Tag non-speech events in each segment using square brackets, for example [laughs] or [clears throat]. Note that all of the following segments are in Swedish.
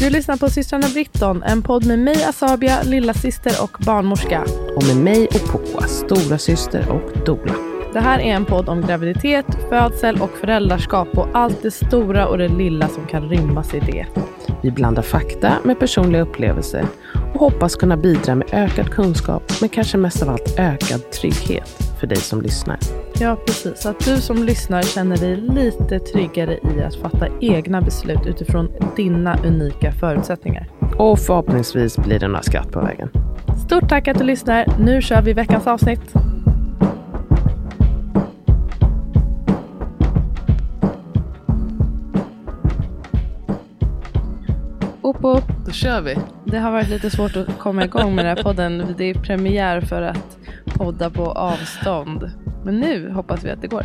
Du lyssnar på systrarna Britton, en podd med mig Asabia, lilla syster och barnmorska. Och med mig och Poa, stora syster och doula. Det här är en podd om graviditet, födsel och föräldraskap och allt det stora och det lilla som kan rymmas i det. Vi blandar fakta med personliga upplevelser och hoppas kunna bidra med ökad kunskap, men kanske mest av allt ökad trygghet för dig som lyssnar. Ja, precis. Att du som lyssnar känner dig lite tryggare i att fatta egna beslut utifrån dina unika förutsättningar. Och förhoppningsvis blir det några skratt på vägen. Stort tack att du lyssnar. Nu kör vi veckans avsnitt. Upp, upp. Då kör vi. Det har varit lite svårt att komma igång med den här podden. Det är premiär för att podda på avstånd. Men nu hoppas vi att det går.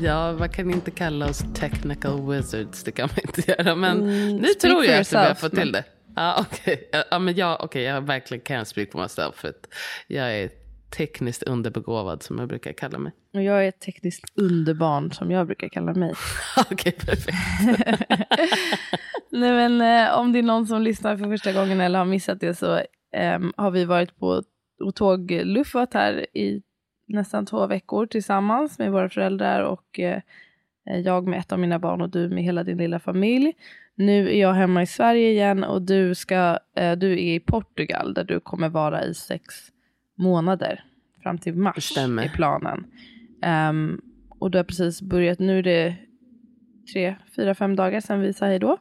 Ja, man kan inte kalla oss technical wizards. Det kan man inte [laughs] göra. Men Mm, nu tror jag att vi har yourself, fått men- till det. Ja, okej. Ja, Ja, men jag, okay, jag verkligen kan speak for myself. För att jag är tekniskt underbegåvad som jag brukar kalla mig. Och jag är tekniskt underbarn som jag brukar kalla mig. [laughs] Okej, perfekt. [laughs] Nej men eh, om det är någon som lyssnar för första gången eller har missat det så ehm, har vi varit på och tågluffat här i nästan två veckor tillsammans med våra föräldrar och eh, jag med ett av mina barn och du med hela din lilla familj. Nu är jag hemma i Sverige igen och du, ska, eh, du är i Portugal där du kommer vara i sex månader fram till mars stämmer. i planen. Ehm, och du har precis börjat, nu är det tre, fyra, fem dagar sedan vi sa hej då.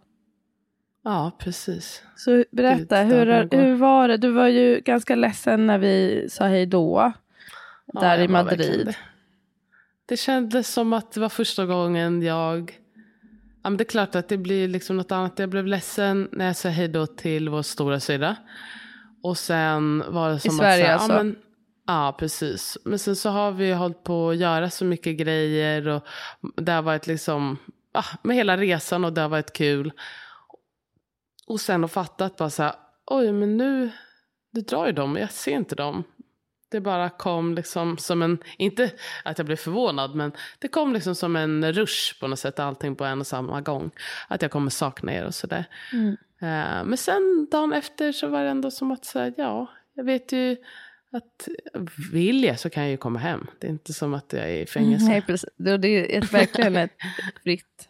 Ja, precis. Så berätta, hur, hur var det? Du var ju ganska ledsen när vi sa hej då. Ja, där i Madrid. Det. det kändes som att det var första gången jag... Ja, men det är klart att det blir liksom något annat. Jag blev ledsen när jag sa hej då till vår stora syra. Och sen var det som Sverige att... så här, alltså? Ja, men, ja, precis. Men sen så har vi hållit på att göra så mycket grejer. Och det har varit liksom... Ja, med hela resan och det har varit kul. Och sen att fatta att bara så här, oj men nu, nu drar ju de, jag ser inte dem. Det bara kom liksom som en, inte att jag blev förvånad, men det kom liksom som en rush på något sätt, allting på en och samma gång. Att jag kommer sakna er och sådär. Mm. Eh, men sen dagen efter så var det ändå som att säga, ja, jag vet ju att vill jag så kan jag ju komma hem. Det är inte som att jag är i fängelse. Nej, precis. Det det är ett, verkligen ett [laughs] fritt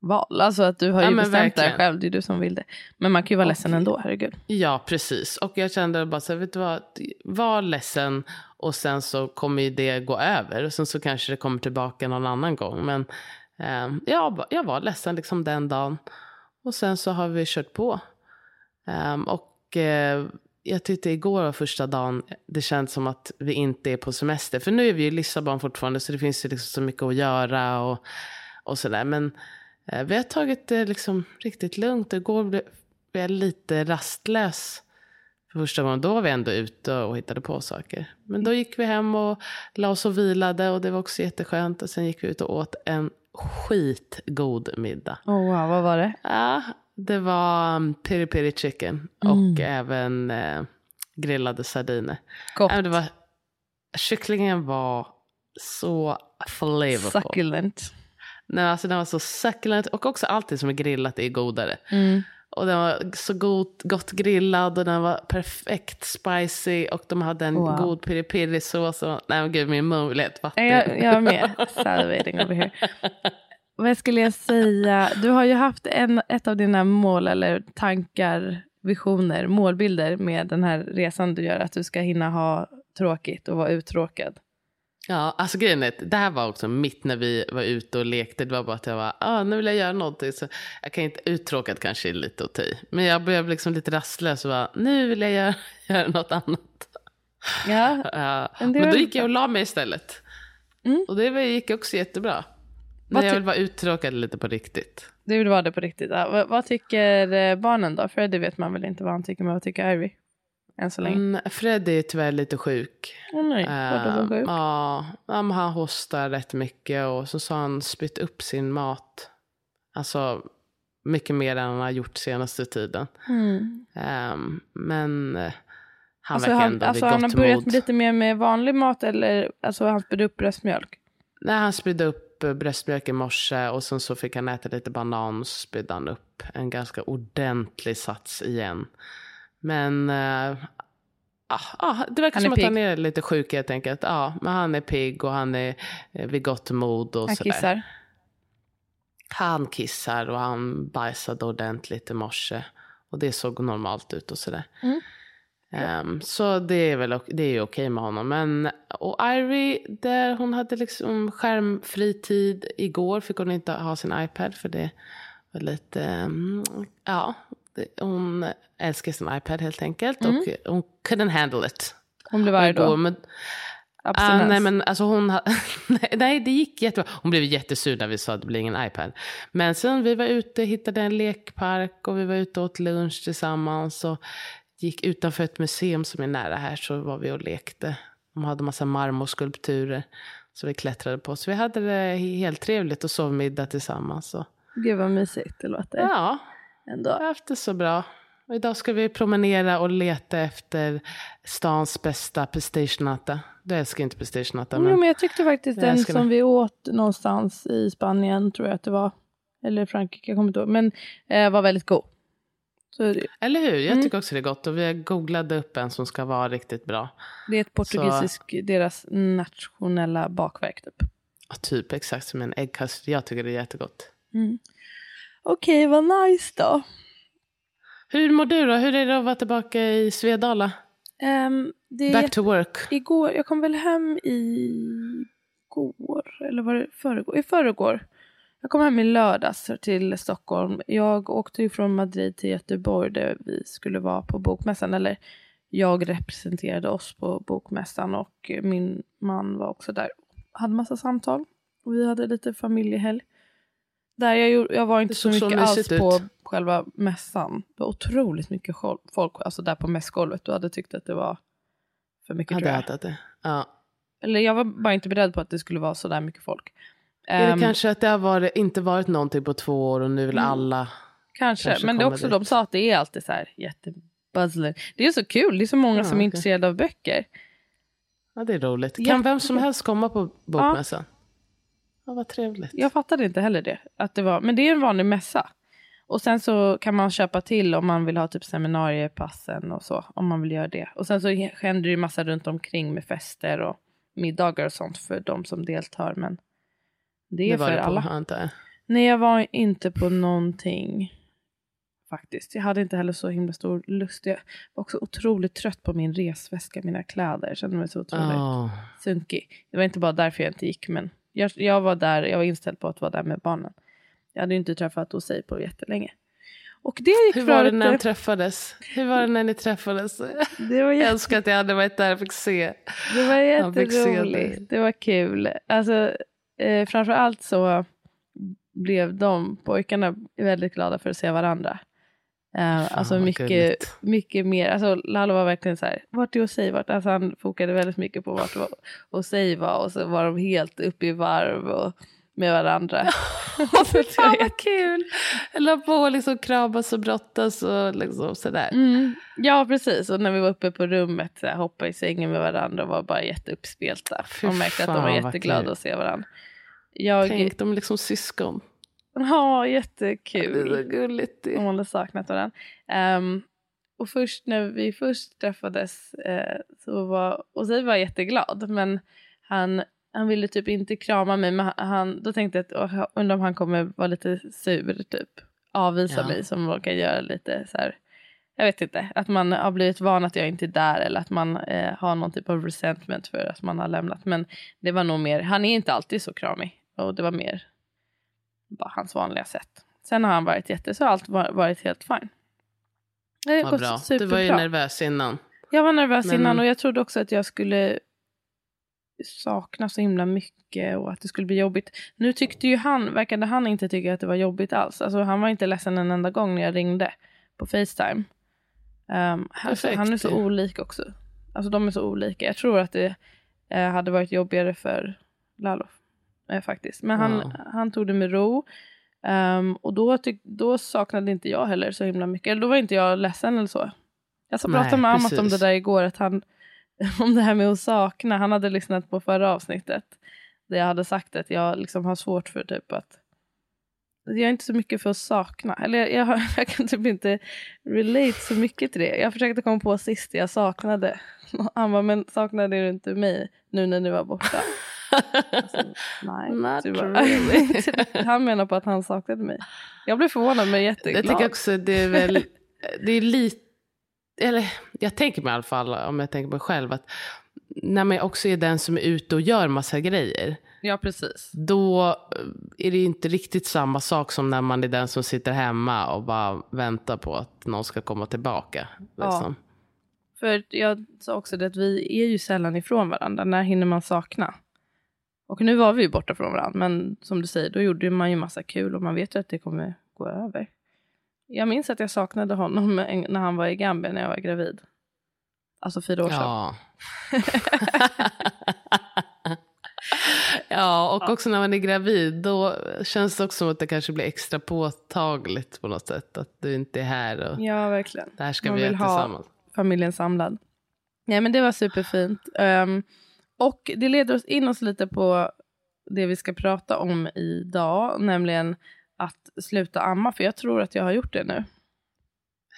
val. Alltså att du har Ja, ju men bestämt det verkligen. själv, det är du som vill det. Men man kan ju vara ledsen ändå, herregud. Ja, precis. Och jag kände bara så här, vet du vad, var ledsen och sen så kommer ju det gå över. Och sen så kanske det kommer tillbaka någon annan gång. Men eh, jag, jag var ledsen liksom den dagen. Och sen så har vi kört på. Ehm, och eh, jag tyckte igår var första dagen, det känns som att vi inte är på semester. För nu är vi i Lissabon fortfarande så det finns ju liksom så mycket att göra och, och sådär. Men eh, vi har tagit det liksom riktigt lugnt. Igår blev jag lite rastlös för första gången. Då var vi ändå ute och hittade på saker. Men då gick vi hem och la oss och vilade och det var också jätteskönt. Och sen gick vi ut och åt en skitgod middag. Oh, wow, vad var det? Ja, det var um, piri piri chicken och även eh, grillade sardiner. Gott. Men det var, kycklingen var så flavorful. Succulent. Nej, alltså den var så succulent och också allting som är grillat är godare. Mm. Och den var så gott, gott grillad och den var perfekt spicy och de hade en Wow. god piri piri sås. och- Nej men gud min mun helt vatten. Jag, jag är med. Salivating over here. [laughs] Vad skulle jag säga? Du har ju haft en, ett av dina mål eller tankar, visioner, målbilder med den här resan du gör. Att du ska hinna ha tråkigt och vara uttråkad. Ja, alltså grejen är det här var också mitt när vi var ute och lekte. Det var bara att jag var, ah, nu vill jag göra någonting. Så jag kan inte, uttråkad kanske är lite att ta i. Men jag blev liksom lite rastlös och bara, nu vill jag göra, [laughs] göra något annat. Ja, [laughs] Ja, Men men då gick jag och la mig istället. Mm. Och det gick också jättebra. Vad När jag vill vara uttråkad lite på riktigt. du vill vara det på riktigt. Ja, vad, vad tycker eh, barnen då? För det vet man väl inte vad han tycker, men vad tycker Ivy? Än så länge. Mm, Fred är tyvärr lite sjuk. Åh nej, vad är så Eh, sjuk? Ja, han hostar rätt mycket och så sa han spytt upp sin mat. Alltså mycket mer än han har gjort senaste tiden. Mm. Ehm, men eh, han Alltså, verkar han, ändå alltså vid han har gott börjat mod. lite mer med vanlig mat eller alltså han spydde upp bröstmjölk? Nej, han spydde upp eh, bröstmjölk i morse och sen så fick han äta lite banan och spydde han upp en ganska ordentlig sats igen. Men uh, ah, ah, det verkar som att han är lite sjuk helt enkelt. Ja, men han är pigg och han är vid gott mod och Han sådär. kissar? Han kissar och han bajsade ordentligt i morse. Och det såg normalt ut och sådär. Mm. Um, så det är väl det är okej med honom. Men, och Ivy, där hon hade liksom skärmfri tid igår fick hon inte ha sin iPad för det var lite, um, ja, hon älskar sin iPad helt enkelt mm. och hon couldn't handle it. Hon blev arg då? Men, Uh, nej men alltså hon, [laughs] nej det gick jättebra. Hon blev jättesur när vi sa att det blir ingen iPad. Men sen vi var ute, hittade en lekpark och vi var ute och åt lunch tillsammans. Och gick utanför ett museum som är nära här så var vi och lekte. De hade massa marmorskulpturer. Så vi klättrade på. Så vi hade det helt trevligt och sov middag tillsammans. Så. Gud vad mysigt det låter. Ja, ändå. jag har haft det så bra. Och idag ska vi promenera och leta efter stans bästa pistagenötter. Du älskar inte pistagenötter. Men... Men jag tyckte faktiskt den som det. vi åt någonstans i Spanien, tror jag att det var. Eller Frankrike, jag kommer inte ihåg. Men eh, var väldigt god. Eller hur? Jag mm. tycker också det är gott. Och vi googlade upp en som ska vara riktigt bra. Det är ett portugisiskt, deras nationella bakverk typ. Ja, typ exakt som en äggkast. Jag tycker det är jättegott. Mm. Okej, okay, vad nice då. Hur mår du då? Hur är det att vara tillbaka i Svedala? Um, Back to work. Igår, jag kom väl hem i går, eller var det förrgår? I förrgår. Jag kom hem i lördags till Stockholm. Jag åkte ju från Madrid till Göteborg där vi skulle vara på bokmässan. Eller jag representerade oss på bokmässan och min man var också där. Hade massa samtal. Och vi hade lite familjehelg. Där jag, jag var inte så mycket så alls ut. på själva mässan. Det var otroligt mycket folk alltså där på mässgolvet. Du hade tyckt att det var för mycket ja, tror jag. Det, ja. Eller jag var bara inte beredd på att det skulle vara så där mycket folk. Är det um, kanske att det har varit, inte varit någonting på två år och nu vill mm. alla Kanske, kanske men det är också, dit. de sa att det är alltid så här jättebuzzling. Det är så kul, det är så många ja, som är okay. intresserade av böcker. Ja det är roligt. Kan Jätte... vem som helst komma på bokmässan? Ja. Ja vad trevligt. Jag fattade inte heller det. Att det var, men det är en vanlig mässa. Och sen så kan man köpa till om man vill ha typ seminariepassen och så. Om man vill göra det. Och sen så händer det ju massa runt omkring med fester och middagar och sånt för de som deltar. Men det är det för alla. På, inte. Nej, jag var inte på någonting. Faktiskt. Jag hade inte heller så himla stor lust. Jag var också otroligt trött på min resväska, mina kläder. Jag kände mig så otroligt oh. sunkig. Det var inte bara därför jag inte gick, men jag, jag var där, jag var inställd på att vara där med barnen. Jag hade inte träffat Osei på jättelänge. Och det gick Hur var det när ni träffades? Hur var det när ni träffades? Det var jätte... Jag önskar att jag hade varit där och fick se. Det var jätteroligt. Det var kul. Alltså, eh, framför allt så blev de pojkarna väldigt glada för att se varandra. Eh, alltså mycket, mycket mer, alltså Lalo var verkligen så här, vart är Osei vart? Alltså han fokade väldigt mycket på vart Osei var och så var de helt uppe i varv och med varandra. [laughs] Fan vad kul! La på liksom kramas och brottas och liksom sådär. Mm. Ja precis, och när vi var uppe på rummet så här, hoppade i sängen med varandra och var bara jätteuppspelta. och märkte att de var jätteglada att se varandra. Jag... Tänk, de är liksom syskon. [laughs] Ja, jättekul. Ja, det är så gulligt. De hade saknat varandra. Um, och först när vi först träffades uh, så var, så var jätteglad men han, han ville typ inte krama mig men han, då tänkte jag att oh, undrar om han kommer vara lite sur typ. Avvisa ja. mig som kan göra lite så här jag vet inte, att man har blivit van att jag inte är där eller att man eh, har någon typ av resentment för att man har lämnat. Men det var nog mer, han är inte alltid så kramig och det var mer bara hans vanliga sätt. Sen har han varit jätte, så har allt varit helt fine. Det Vad bra, superbra. du var ju nervös innan. Jag var nervös men... innan och jag trodde också att jag skulle sakna så himla mycket och att det skulle bli jobbigt. Nu tyckte ju han, verkade han inte tycka att det var jobbigt alls. Alltså han var inte ledsen en enda gång när jag ringde på Facetime. Um, alltså, han är så olik också. Alltså de är så olika. Jag tror att det eh, hade varit jobbigare för Lalof. Eh, faktiskt. Men han, wow. han tog det med ro. Um, och då, tyck, då saknade inte jag heller så himla mycket. Eller då var inte jag ledsen eller så. Jag så pratade med Amat om det där igår. Att han, [laughs] om det här med att sakna. Han hade lyssnat på förra avsnittet. där jag hade sagt att jag liksom har svårt för typ att jag är inte så mycket för att sakna. Eller jag, jag, [laughs] jag kan typ inte relate så mycket till det. Jag försökte komma på sist jag saknade. [laughs] Han bara, men saknade du inte mig nu när du var borta? Alltså, nej. Not really. [laughs] han menar på att han saknade mig. Jag blev förvånad men jätteglad. Jag tycker också det är väl, det är lite, eller jag tänker mig i alla fall, om jag tänker på mig själv, att när man också är den som är ute och gör massa grejer, Ja precis. då är det ju inte riktigt samma sak som när man är den som sitter hemma och bara väntar på att någon ska komma tillbaka. Liksom. För jag sa också det att vi är ju sällan ifrån varandra. När hinner man sakna? Och nu var vi ju borta från varandra. Men som du säger, då gjorde man ju massa kul och man vet ju att det kommer gå över. Jag minns att jag saknade honom [laughs] när han var i Gambia när jag var gravid. Alltså fyra år sedan. Ja. [laughs] ja, och också när man är gravid, då känns det också som att det kanske blir extra påtagligt på något sätt. Att du inte är här och Ja, verkligen. det här ska Man vi göra ha- tillsammans. familjen samlad. Nej men det var superfint. Ehm, och det leder oss in oss lite på det vi ska prata om idag, nämligen att sluta amma, för jag tror att jag har gjort det nu.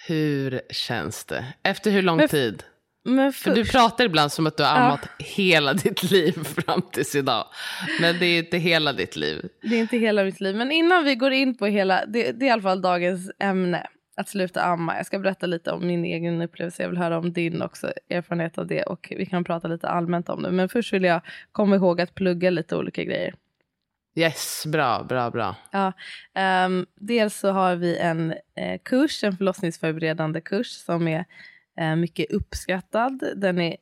Hur känns det? Efter hur lång Men- tid? Men För du först- pratar ibland som att du har Ja. ammat hela ditt liv fram tills idag. Men det är inte hela ditt liv. Det är inte hela mitt liv, men innan vi går in på hela, det, det är i alla fall dagens ämne, att sluta amma. Jag ska berätta lite om min egen upplevelse, jag vill höra om din också, erfarenhet av det och vi kan prata lite allmänt om det. Men först vill jag komma ihåg att plugga lite olika grejer. Yes, bra, bra, bra. Ja, ehm, dels så har vi en eh, kurs, en förlossningsförberedande kurs som är eh, mycket uppskattad. Den är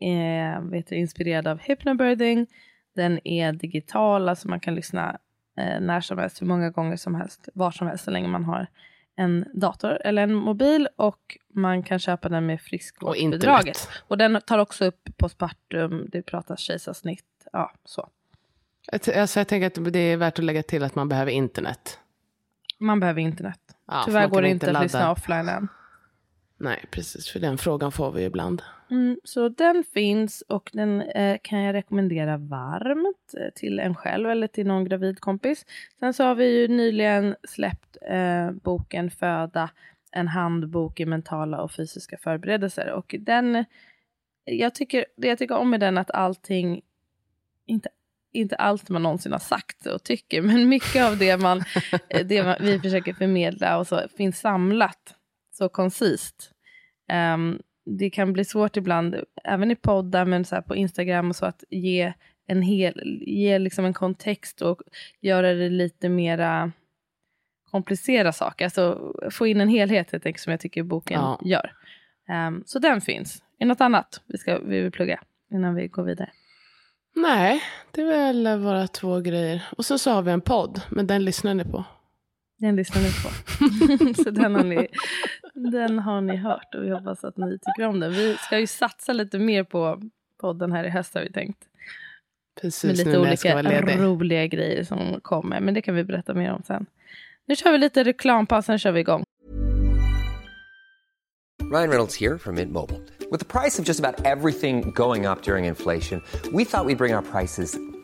eh, vet du, inspirerad av hypnobirthing. Den är digital, alltså man kan lyssna eh, när som helst, hur många gånger som helst, var som helst så länge man har en dator eller en mobil och man kan köpa den med Och friskvårdsbidraget. internet. Och den tar också upp postpartum, det pratas kejsarsnitt, ja så. Alltså jag tänker att det är värt att lägga till att man behöver internet. Man behöver internet. Ja, Tyvärr går det inte att ladda. lyssna offline än. Nej, precis. För den frågan får vi ibland. Mm, så den finns och den eh, kan jag rekommendera varmt eh, till en själv eller till någon gravid kompis. Sen så har vi ju nyligen släppt eh, boken Föda, en handbok i mentala och fysiska förberedelser. Och den, jag tycker, det jag tycker om med den är att allting, inte, inte allt man någonsin har sagt och tycker, men mycket av det, man, eh, det man, vi försöker förmedla och så finns samlat så koncist. Um, det kan bli svårt ibland, även i poddar, men så på Instagram och så, att ge en, hel, ge liksom en kontext och göra det lite mera komplicera saker. Alltså få in en helhet helt enkelt, som jag tycker boken Ja. gör. Ehm, så den finns. Är det något annat vi, ska, vi vill plugga innan vi går vidare? Nej, det är väl våra två grejer. Och sen så har vi en podd, men den lyssnar ni på. Den lyssnar ni på. [laughs] så den har, ni, den har ni hört och vi hoppas att ni tycker om den. Vi ska ju satsa lite mer på podden här i höst har vi tänkt. Med Precis, lite jag ska olika roliga grejer som kommer. Men det kan vi berätta mer om sen. Nu kör vi lite reklampaus, sen kör vi igång. Ryan Reynolds here from Mint Mobile. With the price of just about everything going up during inflation, we thought we'd bring our prices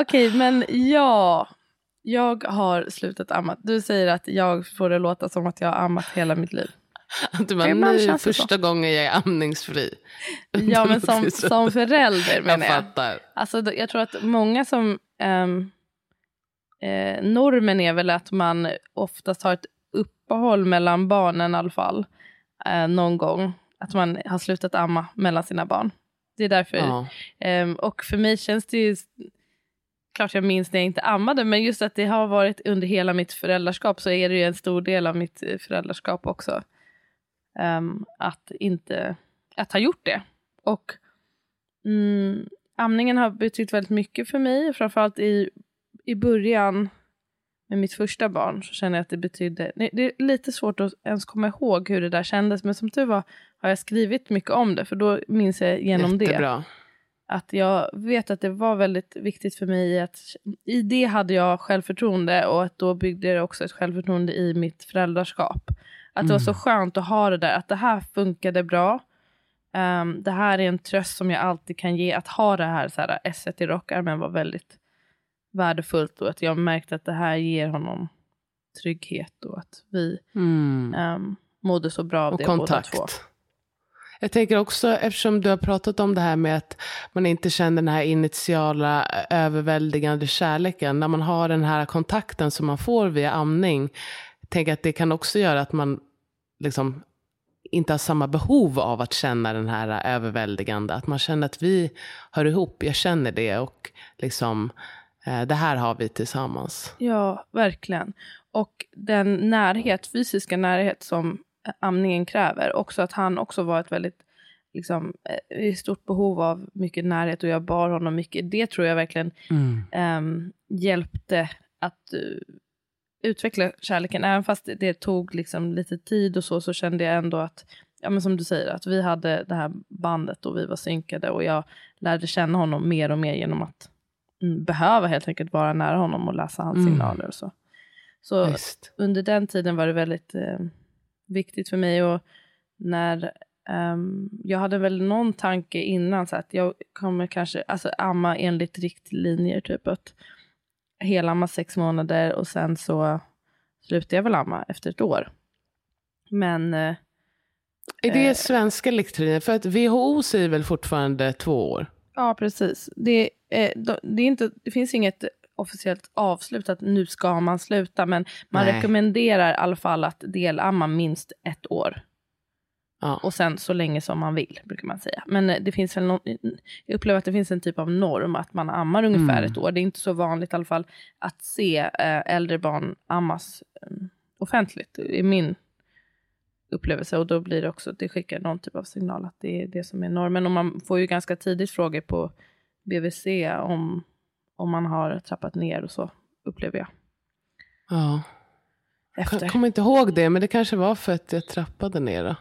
Okej, men ja. Jag har slutat amma. Du säger att jag får det låta som att jag har ammat hela mitt liv. Att du bara, nu är första gången jag är amningsfri. [laughs] Ja, men som, som förälder Jag menar jag. fattar. Alltså, jag tror att många som... ehm, eh, normen är väl att man oftast har ett uppehåll mellan barnen i alla fall. Eh, någon gång. Att man har slutat amma mellan sina barn. Det är därför. Ja. Ehm, och för mig känns det ju... Klart jag minns när jag inte ammade, men just att det har varit under hela mitt föräldraskap så är det ju en stor del av mitt eh, föräldraskap också. Um, att inte... Att ha gjort det. Och mm, amningen har betytt väldigt mycket för mig. Framförallt i, i början med mitt första barn så känner jag att det betydde... Det är lite svårt att ens komma ihåg hur det där kändes. Men som tur var har jag skrivit mycket om det. För då minns jag genom Jättebra. det. Att jag vet att det var väldigt viktigt för mig. att I det hade jag självförtroende. Och att då byggde det också ett självförtroende i mitt föräldraskap. Att det var så skönt att ha det där. Att det här funkade bra. Um, det här är en tröst som jag alltid kan ge. Att ha det här, så här S1 i rockarmen var väldigt värdefullt. Och att jag märkte att det här ger honom trygghet. Och att vi Mm. um, mådde så bra av Och det kontakt. båda två. Jag tänker också, eftersom du har pratat om det här med att man inte känner den här initiala eh, överväldigande kärleken. När man har den här kontakten som man får via amning. Jag tänker att det kan också göra att man liksom inte har samma behov av att känna den här överväldigande. Att man känner att vi hör ihop, jag känner det och liksom eh, det här har vi tillsammans. Ja, verkligen. Och den närhet, fysiska närhet som amningen kräver. Också att han också var ett väldigt liksom, eh, i stort behov av mycket närhet och jag bar honom mycket. Det tror jag verkligen ehm, hjälpte att eh, utveckla kärleken. Även fast det, det tog liksom lite tid och så, så kände jag ändå att, ja men som du säger, att vi hade det här bandet och vi var synkade och jag lärde känna honom mer och mer genom att mm, behöva helt enkelt vara nära honom och läsa hans Mm. signaler och så. Så Visst. under den tiden var det väldigt eh, viktigt för mig. Och när ehm, Jag hade väl någon tanke innan så att jag kommer kanske alltså, amma enligt riktlinjer. Typ att helamma sex månader och sen så slutar jag väl amma efter ett år. Men eh, Är det Eh. svenska riktlinjer? För att WHO säger väl fortfarande två år? ja, precis. Det, eh, det, är inte, det finns inget officiellt avslut att nu ska man sluta. Men man Nej. rekommenderar i alla fall att delamma minst ett år. Ja. Och sen så länge som man vill, brukar man säga. Men eh, det finns väl någon, jag upplever att det finns en typ av norm att man ammar ungefär Mm. ett år. Det är inte så vanligt i alla fall att se eh, äldre barn ammas eh, offentligt, i min upplevelse. Och då blir det också, det skickar någon typ av signal att det är det som är normen. Och man får ju ganska tidigt frågor på BVC om, om man har trappat ner och så, upplever jag. ja. Efter. Jag kommer inte ihåg det, men det kanske var för att jag trappade ner. Då.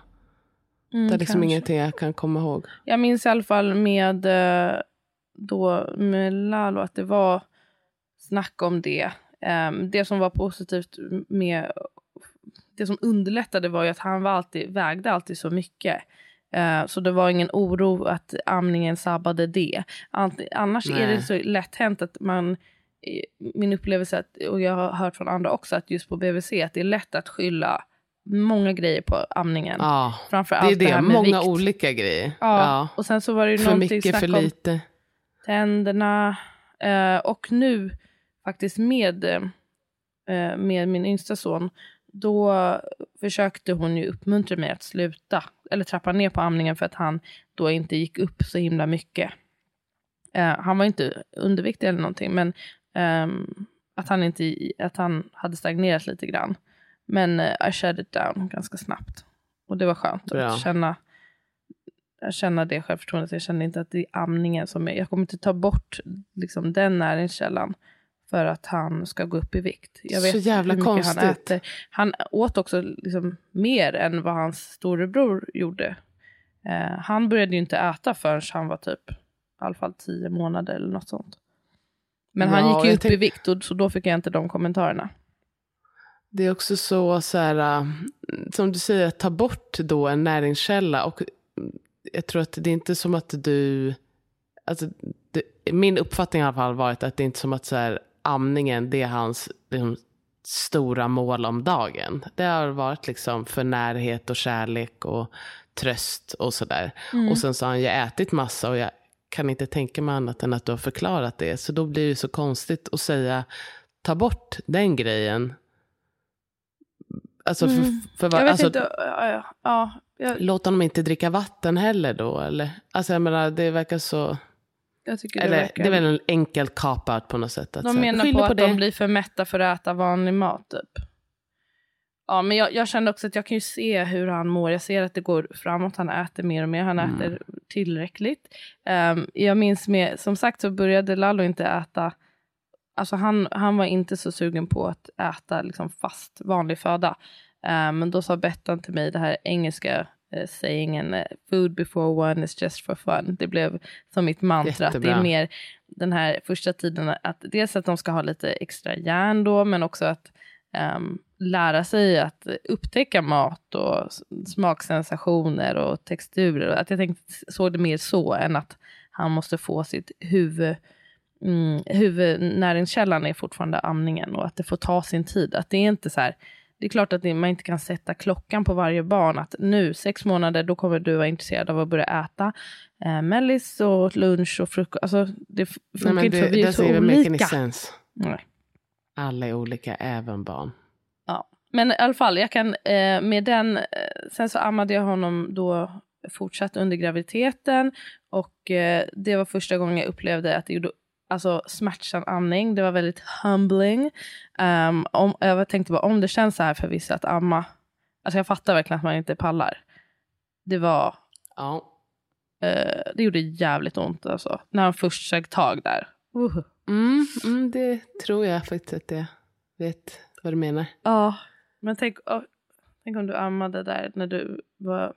Mm, det är liksom kanske. ingenting jag kan komma ihåg. Jag minns i alla fall med, eh, då, med Lalo att det var snack om det. Ehm, det som var positivt med det som underlättade var ju att han var alltid, vägde alltid så mycket. Eh, så det var ingen oro att amningen sabbade det. Annars är det Nej. så lätt hänt att man, min upplevelse, att, och jag har hört från andra också, att just på BVC att det är lätt att skylla många grejer på amningen. Ja, Framför det är det, det. här med Många vikt. olika grejer. Ja, och sen så var det ju För någonting mycket, för lite. tänderna. Eh, och nu faktiskt med, eh, med min yngsta son, då försökte hon ju uppmuntra mig att sluta, eller trappa ner på amningen för att han då inte gick upp så himla mycket. Eh, han var inte underviktig eller någonting, men ehm, att, han inte, att han hade stagnerat lite grann. Men eh, I shut it down ganska snabbt. Och det var skönt Bra. att känna, att känna det självförtroendet. Jag kände inte att det är amningen som är, jag kommer inte ta bort liksom, den näringskällan för att han ska gå upp i vikt. Jag Så vet jävla hur mycket Han, konstigt. äter. han åt också liksom, mer än vad hans storebror gjorde. Eh, han började ju inte äta förrän han var typ i alla fall tio månader eller något sånt. Men han Ja, gick ju upp i vikt och så då fick jag inte de kommentarerna. Det är också så, så här, äh, som du säger, att ta bort då en näringskälla. Och mm, jag tror att det är inte som att du... Alltså, det, min uppfattning i alla fall varit att det är inte som att så här, amningen, det är hans liksom, stora mål om dagen. Det har varit liksom för närhet och kärlek och tröst och sådär. Och sen så har han ju ätit massa och jag kan inte tänka mig annat än att du har förklarat det. Så då blir det så konstigt att säga, ta bort den grejen. Alltså, för, för, vad- Jag vet alltså inte, ja, ja, ja, jag, låt honom inte dricka vatten heller då, eller? Alltså jag menar, det verkar så... jag tycker det Eller verkar... det är väl en enkel cop-out på något sätt. Att De så menar skylla på att det. de blir för mätta för att äta vanlig mat typ. Ja, men jag, jag kände också att jag kan ju se hur han mår. Jag ser att det går framåt. Han äter mer och mer. Han Mm. äter tillräckligt. Ehm, jag minns med, som sagt så började Lalo inte äta Alltså han, han var inte så sugen på att äta liksom fast vanlig föda. Ehm, men då sa Bettan till mig det här engelska uh, sayingen eh, food before one is just for fun. Det blev som mitt mantra. Att det är Jättebra. mer den här första tiden att dels att de ska ha lite extra järn då men också att ehm, lära sig att upptäcka mat och smaksensationer och texturer. Att jag tänkte, såg det mer så än att han måste få sitt huvud mm, huvudnäringskällan är fortfarande amningen och att det får ta sin tid. Att det är inte så här, det är klart att man inte kan sätta klockan på varje barn att nu, sex månader, då kommer du vara intresserad av att börja äta eh, mellis och lunch och frukost. Alltså det Nej, funkar men inte för vi är så olika. Nej. Alla är olika, även barn. Ja. Men i alla fall, jag kan eh, med den, eh, sen så ammade jag honom då fortsatt under graviditeten och eh, det var första gången jag upplevde att det gjorde alltså smärtsam amning. Det var väldigt humbling. Um, om, jag tänkte bara om det känns så här för vissa att amma, alltså jag fattar verkligen att man inte pallar. Det var, Ja. eh, det gjorde jävligt ont alltså. När han först sög tag där. Uh. Mm, mm, det tror jag faktiskt att jag vet vad du menar. Ja, men tänk, tänk om du ammade där när du var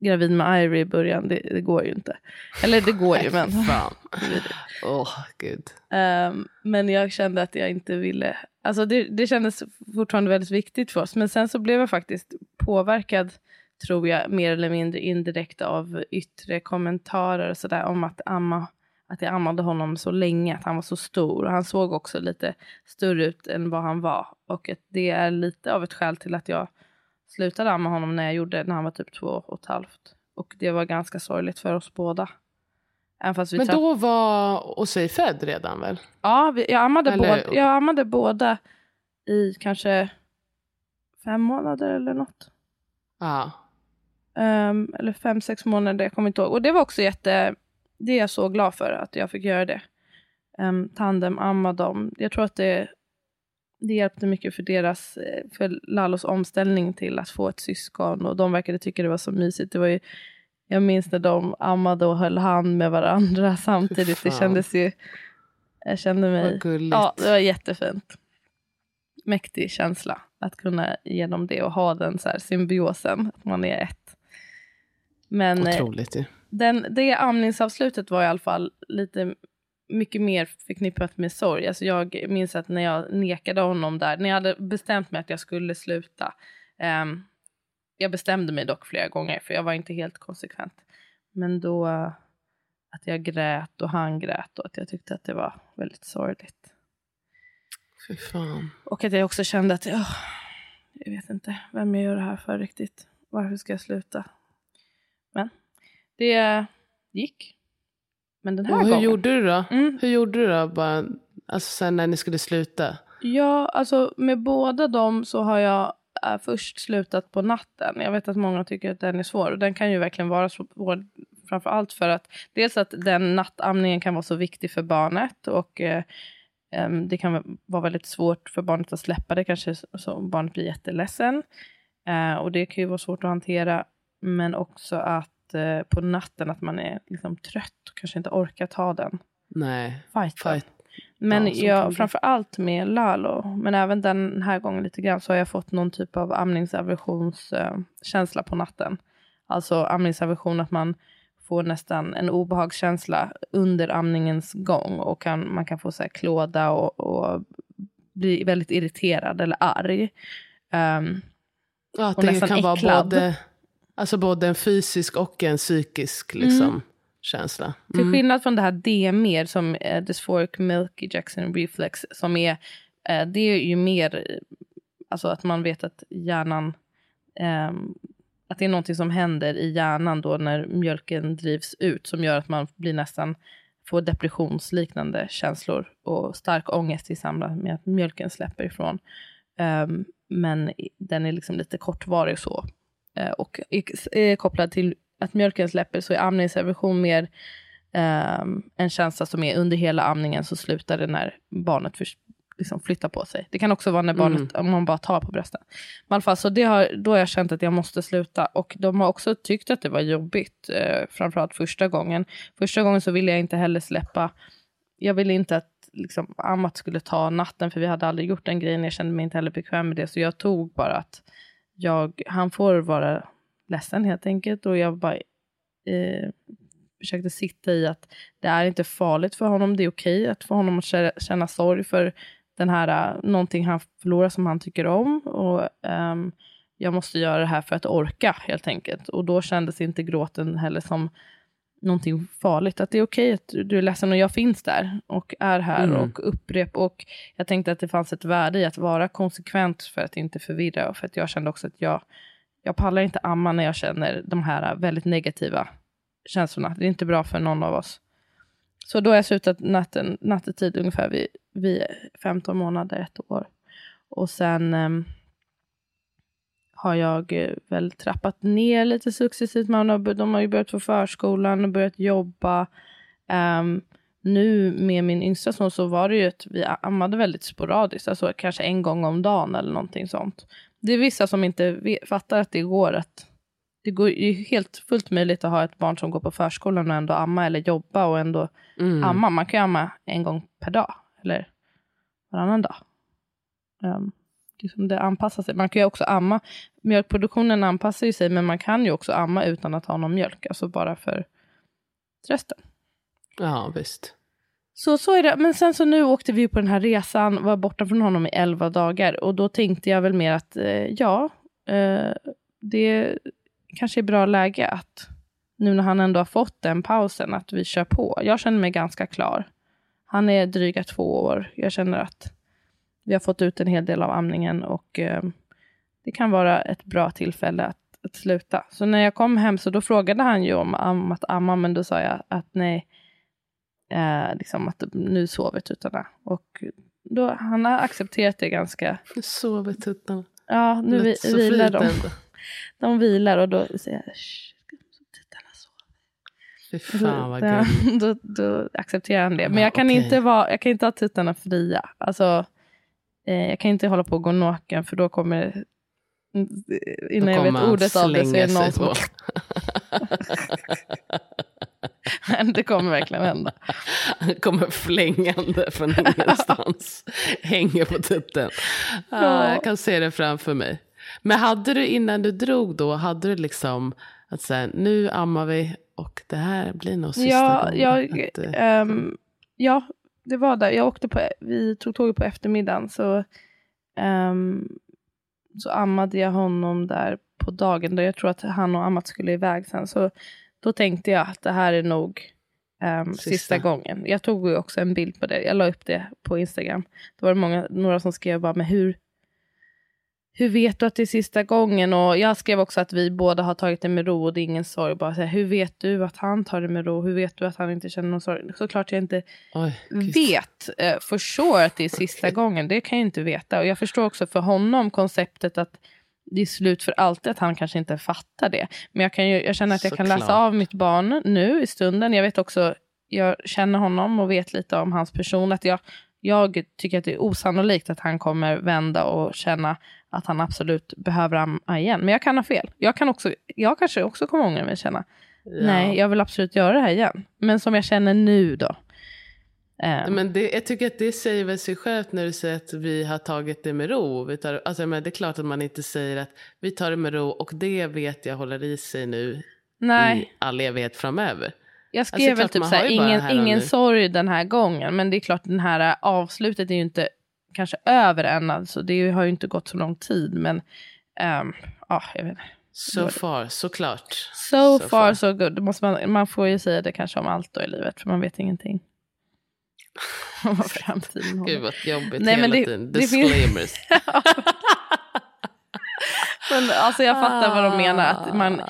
gravid med Ivory i början. Det, det går ju inte. Eller det går ju [laughs] men. [laughs] Åh, gud. Ehm, men jag kände att jag inte ville. Alltså det, det kändes fortfarande väldigt viktigt för oss. Men sen så blev jag faktiskt påverkad tror jag mer eller mindre indirekt av yttre kommentarer och sådär om att amma att jag ammade honom så länge, att han var så stor. Och han såg också lite större ut än vad han var. Och det är lite av ett skäl till att jag slutade amma honom när jag gjorde när han var typ två och ett halvt. Och det var ganska sorgligt för oss båda. Men då var Osei född redan väl? Ja, vi, jag, ammade Eller- båda, jag ammade båda i kanske fem månader eller något. Ja. Ehm, eller fem, sex månader, jag kommer inte ihåg. Och det var också jätte, det är jag så glad för att jag fick göra det. Um, tandem, amma dem. Jag tror att det, det hjälpte mycket för deras, eh, för Lallos omställning till att få ett syskon. Och de verkade tycka det var så mysigt. Det var ju, jag minns när de ammade och höll hand med varandra [laughs] samtidigt. Det kändes ju, jag kände mig. Ja, det var jättefint. Mäktig känsla att kunna ge dem det och ha den så här symbiosen, att man är ett. Men eh, Otroligt ju. den, det amningsavslutet var i alla fall lite mycket mer förknippat med sorg. Alltså jag minns att när jag nekade honom där, när jag hade bestämt mig att jag skulle sluta. ehm, jag bestämde mig dock flera gånger för jag var inte helt konsekvent. Men då att jag grät och han grät och att jag tyckte att det var väldigt sorgligt. Fy fan. Och att jag också kände att åh, jag vet inte vem jag gör det här för riktigt. Varför ska jag sluta? Men det gick. Men den här Och hur gången. gjorde du då? Mm. Hur gjorde du då? Bara, alltså sen när ni skulle sluta? Ja, alltså med båda dem så har jag äh, först slutat på natten. Jag vet att många tycker att den är svår och den kan ju verkligen vara svår. Framför allt för att dels att den nattamningen kan vara så viktig för barnet och eh, det kan vara väldigt svårt för barnet att släppa det kanske så- så barnet blir jätteledsen. Eh, och det kan ju vara svårt att hantera. Men också att eh, på natten att man är liksom trött och kanske inte orkar ta den Nej. fighten. Fight. Men Ja, jag, framför allt med Lalo, men även den här gången lite grann, så har jag fått någon typ av amningsaversionskänsla på natten. Alltså amningsaversion, att man får nästan en obehagskänsla under amningens gång och kan, man kan få så här klåda och, och bli väldigt irriterad eller arg. Ehm, Ja, att det kan vara äcklad. både, alltså både en fysisk och en psykisk liksom, känsla. Till Mm. skillnad från det här DMER som eh, dysphoric milk ejection reflex som är, eh, det är ju mer eh, alltså att man vet att hjärnan, ehm, att det är någonting som händer i hjärnan då när mjölken drivs ut som gör att man blir nästan får depressionsliknande känslor och stark ångest i samband med att mjölken släpper ifrån. Ehm, men den är liksom lite kortvarig så. Eh, och är, är kopplad till att mjölken släpper så är amningsaversion mer ehm, en känsla som är under hela amningen så slutar det när barnet för, liksom flytta på sig. Det kan också vara när barnet, om man bara tar på brösten. Men i alla fall, så det har, då har jag känt att jag måste sluta. Och de har också tyckt att det var jobbigt, eh, framförallt första gången. Första gången så ville jag inte heller släppa, jag ville inte att liksom, Amat skulle ta natten, för vi hade aldrig gjort den grejen. Jag kände mig inte heller bekväm med det, så jag tog bara att jag, han får vara ledsen helt enkelt. Och jag bara eh, försökte sitta i att det är inte farligt för honom. Det är okej att få honom att känna, sorg för den här, eh, någonting han förlorar som han tycker om. Och um, jag måste göra det här för att orka helt enkelt. Och då kändes inte gråten heller som någonting farligt. Att det är okej att du är ledsen och jag finns där och är här Mm. och upprep. Och jag tänkte att det fanns ett värde i att vara konsekvent för att inte förvirra. Och för att jag kände också att jag, jag pallar inte amma när jag känner de här väldigt negativa känslorna. Det är inte bra för någon av oss. Så då har jag slutat natten, nattetid ungefär vid, vid 15 månader, ett år. Och sen ehm, har jag eh, väl trappat ner lite successivt. Man har, de har ju börjat på förskolan och börjat jobba. Ehm, nu med min yngsta son så var det ju att vi ammade väldigt sporadiskt, alltså kanske en gång om dagen eller någonting sånt. Det är vissa som inte vet, fattar att det går att det går ju helt fullt möjligt att ha ett barn som går på förskolan och ändå amma eller jobba och ändå Mm. amma. Man kan ju amma en gång per dag eller varannan dag. Um, liksom det anpassar sig. Man kan ju också amma. Mjölkproduktionen anpassar ju sig men man kan ju också amma utan att ha någon mjölk. Alltså bara för trösten. Ja, visst. Så, så är det. Men sen så nu åkte vi på den här resan, var borta från honom i elva dagar. Och då tänkte jag väl mer att eh, ja, eh, det kanske är bra läge att nu när han ändå har fått den pausen, att vi kör på. Jag känner mig ganska klar. Han är dryga två år. Jag känner att vi har fått ut en hel del av amningen och eh, det kan vara ett bra tillfälle att, att sluta. Så när jag kom hem så då frågade han ju om, om att amma, men då sa jag att nej, eh, liksom att nu sover tuttarna. Och då, han har accepterat det ganska, Nu sover tuttarna. ja nu vi, vilar de. ändå. [laughs] De vilar och då säger jag, "Shh, tuttarna sover. Fy fan vad då, gulligt. [laughs] då, då accepterar han det. Men Ja, jag kan, okej. inte vara, jag kan inte ha tuttarna fria. Alltså, eh, jag kan inte hålla på och gå naken för då kommer Innan Då jag vet ordet av det så är det någon som... [laughs] det kommer verkligen hända. Han kommer flängande från [laughs] ingenstans. Hänger på tutten. Ja, Ja. jag kan se det framför mig. Men hade du innan du drog då, hade du liksom att säga nu ammar vi och det här blir nog sista Ja, gången. jag, att, eh, ehm, ja, det var där. Jag åkte på, vi tog tåget på eftermiddagen så, ehm, så ammade jag honom där på dagen. Då jag tror att han och Amat skulle iväg sen. Så då tänkte jag att det här är nog ehm, sista. Sista. gången. Jag tog ju också en bild på det. Jag la upp det på Instagram. Då var det många, några som skrev bara, men hur, hur vet du att det är sista gången? Och jag skrev också att vi båda har tagit det med ro och det är ingen sorg. Bara så här, hur vet du att han tar det med ro? Hur vet du att han inte känner någon sorg? Såklart jag inte oj, vet eh, for sure att det är sista [laughs] gången. Det kan jag inte veta. Och jag förstår också för honom konceptet att det är slut för alltid, att han kanske inte fattar det. Men jag, kan ju, jag känner att jag kan läsa Såklart. av mitt barn nu i stunden. Jag vet också, jag känner honom och vet lite om hans person. Att jag, jag tycker att det är osannolikt att han kommer vända och känna att han absolut behöver amma igen. Men jag kan ha fel. Jag, kan också, jag kanske också kommer ångra mig och känna, Ja. nej, jag vill absolut göra det här igen. Men som jag känner nu då. Eh, Men det, jag tycker att det säger väl sig självt när du säger att vi har tagit det med ro. Vi tar, alltså, men det är klart att man inte säger att vi tar det med ro och det vet jag håller i sig nu nej. i all evighet framöver. Jag skrev Alltså, väl typ såhär, ingen, ingen sorg den här gången. Men det är klart, den här äh, avslutet är ju inte kanske över än. Alltså, det har ju inte gått så lång tid. Men ehm, ja, jag vet inte. So far, såklart. So, So far, so good. Det måste man, man får ju säga det kanske om allt då i livet. För man vet ingenting. [laughs] Om vad framtiden håller. Gud vad jobbigt Nej, hela det- tiden. det Disclaimers. [laughs] Men alltså jag fattar vad de menar. Att man,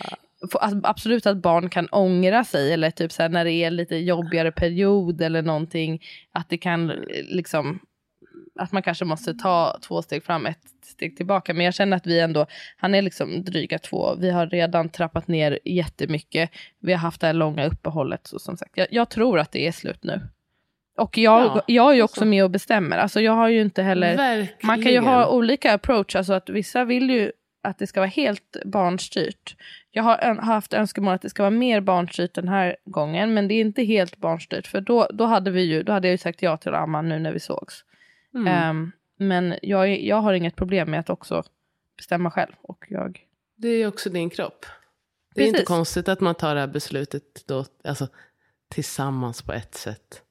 absolut att barn kan ångra sig. Eller typ så här, när det är lite jobbigare period eller någonting. Att det kan eh, liksom. Att man kanske måste ta två steg fram, ett steg tillbaka. Men jag känner att vi ändå, han är liksom dryga två. Vi har redan trappat ner jättemycket. Vi har haft det här långa uppehållet. Så som sagt, jag, jag tror att det är slut nu. Och jag, Ja, jag är ju också alltså. med och bestämmer. Alltså jag har ju inte heller... Verkligen. Man kan ju ha olika approach, alltså att vissa vill ju att det ska vara helt barnstyrt. Jag har ön- haft önskemål att det ska vara mer barnstyrt den här gången, men det är inte helt barnstyrt, för då, då, hade, vi ju, då hade jag ju sagt ja till att amma nu när vi sågs. Mm. Ehm, men jag, jag har inget problem med att också bestämma själv. Och jag, Det är också din kropp. Det är inte konstigt att man tar det här beslutet då, alltså, tillsammans på ett sätt.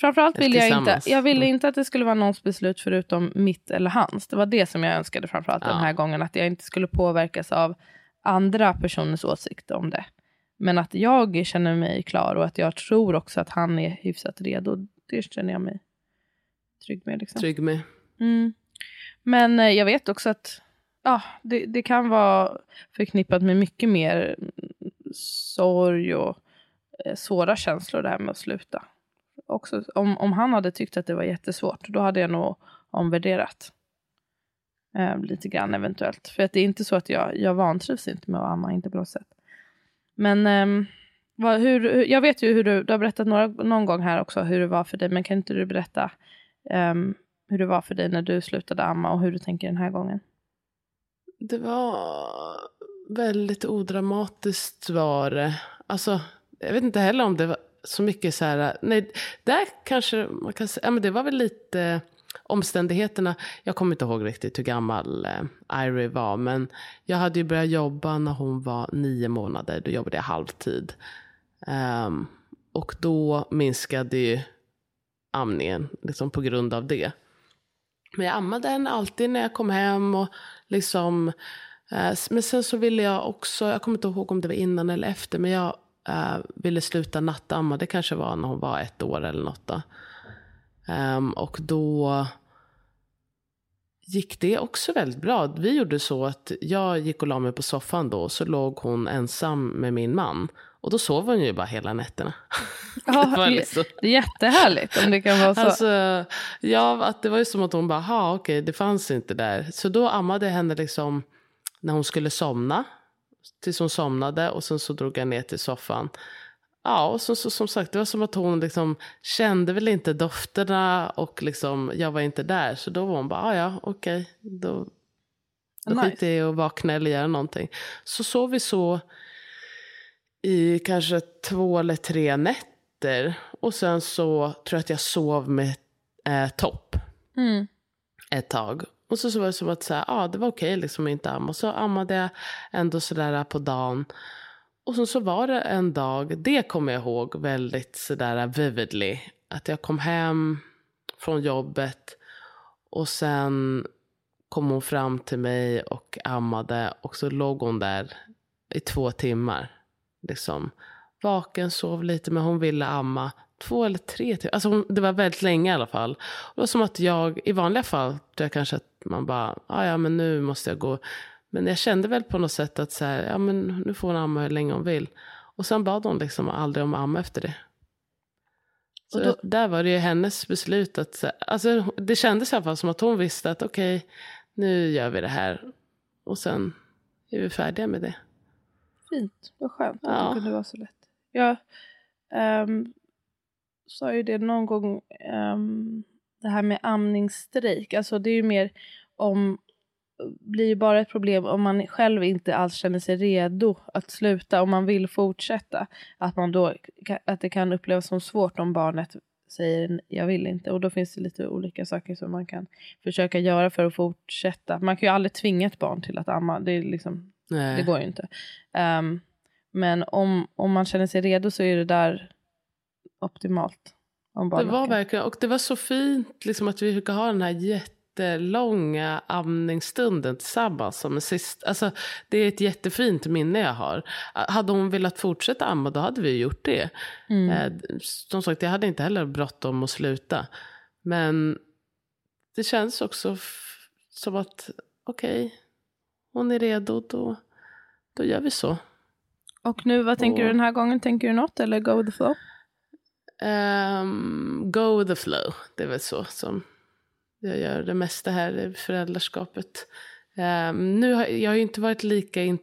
framförallt ville jag inte, jag ville Mm. inte att det skulle vara någons beslut förutom mitt eller hans. Det var det som jag önskade framförallt den Ja. här gången, att jag inte skulle påverkas av andra personers åsikt om det. Men att jag känner mig klar och att jag tror också att han är hyfsat redo, det känner jag mig trygg med. Liksom. Trygg med. Mm. Men eh, jag vet också att ja, det, det kan vara förknippat med mycket mer sorg och eh, svåra känslor det här med att sluta. Också, om, om han hade tyckt att det var jättesvårt, då hade jag nog omvärderat. Eh, lite grann eventuellt. För att det är inte så att jag, jag vantrivs inte med att amma, inte på något sätt. Men ehm, vad, hur, jag vet ju hur du, du har berättat några, någon gång här också hur det var för dig, men kan inte du berätta um, hur det var för dig när du slutade amma och hur du tänker den här gången? Det var väldigt odramatiskt var det. Alltså, jag vet inte heller om det var så mycket så här, nej, där kanske man kan säga, ja men det var väl lite omständigheterna. Jag kommer inte ihåg riktigt hur gammal eh, Irie var, men jag hade ju börjat jobba när hon var nio månader, då jobbade jag halvtid. Um, och då minskade ju amningen liksom på grund av det. Men jag ammade henne alltid när jag kom hem och liksom eh, men sen så ville jag också, jag kommer inte ihåg om det var innan eller efter, men jag eh, ville sluta nattamma. Det kanske var när hon var ett år eller något. Då. Um, och då gick det också väldigt bra. Vi gjorde så att jag gick och la mig på soffan då, så låg hon ensam med min man. Och då sov hon ju bara hela nätterna. Ja, [laughs] det liksom, Det är jättehärligt om det kan vara så. Alltså, ja, att det var ju som att hon bara, ha okej, det fanns inte där. Så då ammade jag henne liksom när hon skulle somna. Tills hon somnade och sen så drog jag ner till soffan. Ja, och så, så, som sagt, det var som att hon liksom kände väl inte dofterna och liksom, jag var inte där. Så då var hon bara, "Ah, ja, okej, då, då Nice. skiter jag i att vakna eller göra någonting. Så sov vi så i kanske två eller tre nätter. Och sen så tror jag att jag sov med eh, topp Mm. ett tag. Och så, så var det som att säga, ah, det var okej liksom att inte amma. Så ammade jag ändå sådär på dagen. Och sen så var det en dag, det kommer jag ihåg väldigt sådär vividly. Att jag kom hem från jobbet och sen kom hon fram till mig och ammade och så låg hon där i två timmar. Liksom vaken, sov lite men hon ville amma. Två eller tre timmar. Alltså hon, det var väldigt länge i alla fall. Det var som att jag, i vanliga fall, tror jag kanske att man bara, "Ah, ja men nu måste jag gå. Men jag kände väl på något sätt att så här, ja men nu får hon amma hur länge hon vill. Och sen bad hon liksom aldrig om amma efter det. Så Och då- där var det ju hennes beslut att, alltså det kändes i alla fall som att hon visste att okej, nu gör vi det här. Och sen är vi färdiga med det. Fint, vad skönt att Ja. det kunde vara så lätt. Jag um, sa ju det någon gång, ehm, det här med amningsstrejk, alltså det är ju mer om blir ju bara ett problem om man själv inte alls känner sig redo att sluta, om man vill fortsätta. Att, man då, att det kan upplevas som svårt om barnet säger jag vill inte. Och då finns det lite olika saker som man kan försöka göra för att fortsätta. Man kan ju aldrig tvinga ett barn till att amma. Det, är liksom, Nej. det går ju inte. Ehm, men om, om man känner sig redo så är det där optimalt. Det var verkligen, och det var så fint liksom, att vi fick ha den här jättelånga amningsstunden tillsammans. Som sist, alltså, det är ett jättefint minne jag har. Hade hon velat fortsätta amma då hade vi gjort det. Mm. Eh, som sagt, jag hade inte heller bråttom att sluta. Men det känns också som att okej, hon är redo, då, då gör vi så. Och nu, vad tänker Och- du den här gången? Tänker du något eller go with the flow? Ehm, go with the flow, det är väl så som jag gör det mesta här i föräldraskapet. Ehm, nu har jag har ju inte varit lika in,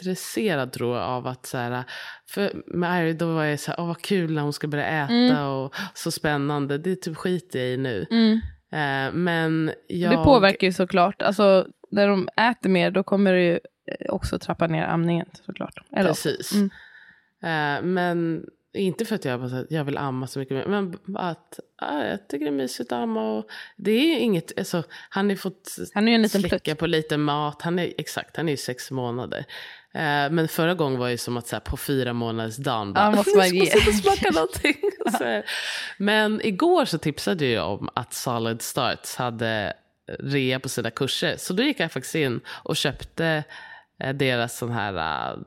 intresserad tror jag av att så här, för med Irie då var jag så här, åh vad kul när hon ska börja äta Mm. och så spännande, det typ skiter jag i nu. Mm. Eh, men jag... Det påverkar ju såklart. Alltså, när de äter mer då kommer det ju eh, också trappa ner amningen såklart. Eller Precis. Mm. Eh, men inte för att jag, jag vill amma så mycket mer. Men att ah, jag tycker det är mysigt att amma. Och det är ju inget, alltså, han har fått Han är en liten slicka plutt. på lite mat. Han är, exakt, han är ju sex månader. Eh, men förra gången var det som att så här, på fyra månaders dagen bara, Ja, måste man "Nu ge." ska smaka [laughs] någonting. Men igår så tipsade jag om att Solid Starts hade rea på sina kurser. Så då gick jag faktiskt in och köpte eh, deras sån här eh,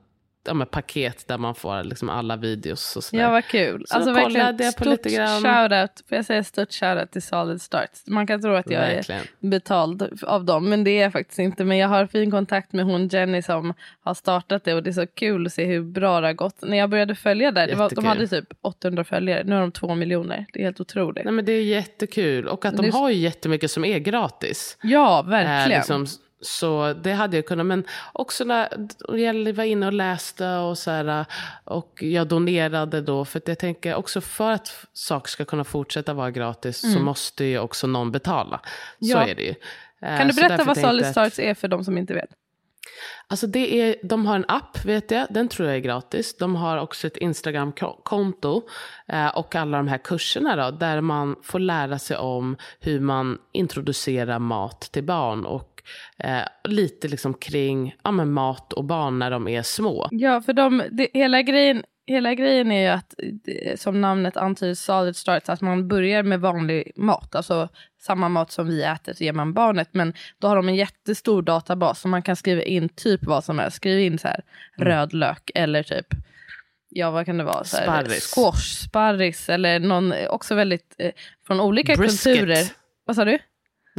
ja, men paket där man får liksom alla videos och sådär. Ja, vad kul. Så alltså verkligen stort lite grann. shoutout. Får jag säga stort shoutout till Solid Starts. Man kan tro att jag Verkligen. är betald av dem, men det är jag faktiskt inte. Men jag har fin kontakt med hon Jenny som har startat det och det är så kul att se hur bra det har gått. När jag började följa där, det var, de hade typ 800 följare, nu har de två miljoner. Det är helt otroligt. Nej, men det är jättekul. Och att de Det har ju jättemycket som är gratis. Ja, verkligen. liksom, så det hade jag kunnat. Men också när jag var inne och läste och så här. Och jag donerade då. För jag tänker också för att saker ska kunna fortsätta vara gratis så måste ju också någon betala. Så Mm. Ja. är det ju. Eh, kan du så berätta vad att- Starts är för de som inte vet? Alltså det är, de har en app vet jag, den tror jag är gratis. De har också ett Instagram-konto eh, och alla de här kurserna då, där man får lära sig om hur man introducerar mat till barn och eh, lite liksom kring ja, men mat och barn när de är små. Ja, för de, det, hela, grejen, hela grejen är ju att, det, som namnet antyder, solid starts, att man börjar med vanlig mat. Alltså samma mat som vi äter så ger man barnet. Men då har de en jättestor databas så man kan skriva in typ vad som helst. Skriv in så här röd lök eller typ, ja vad kan det vara? Så här, Sparris. Squash, sparris eller någon, också väldigt, eh, från olika Brisket. kulturer. Vad sa du?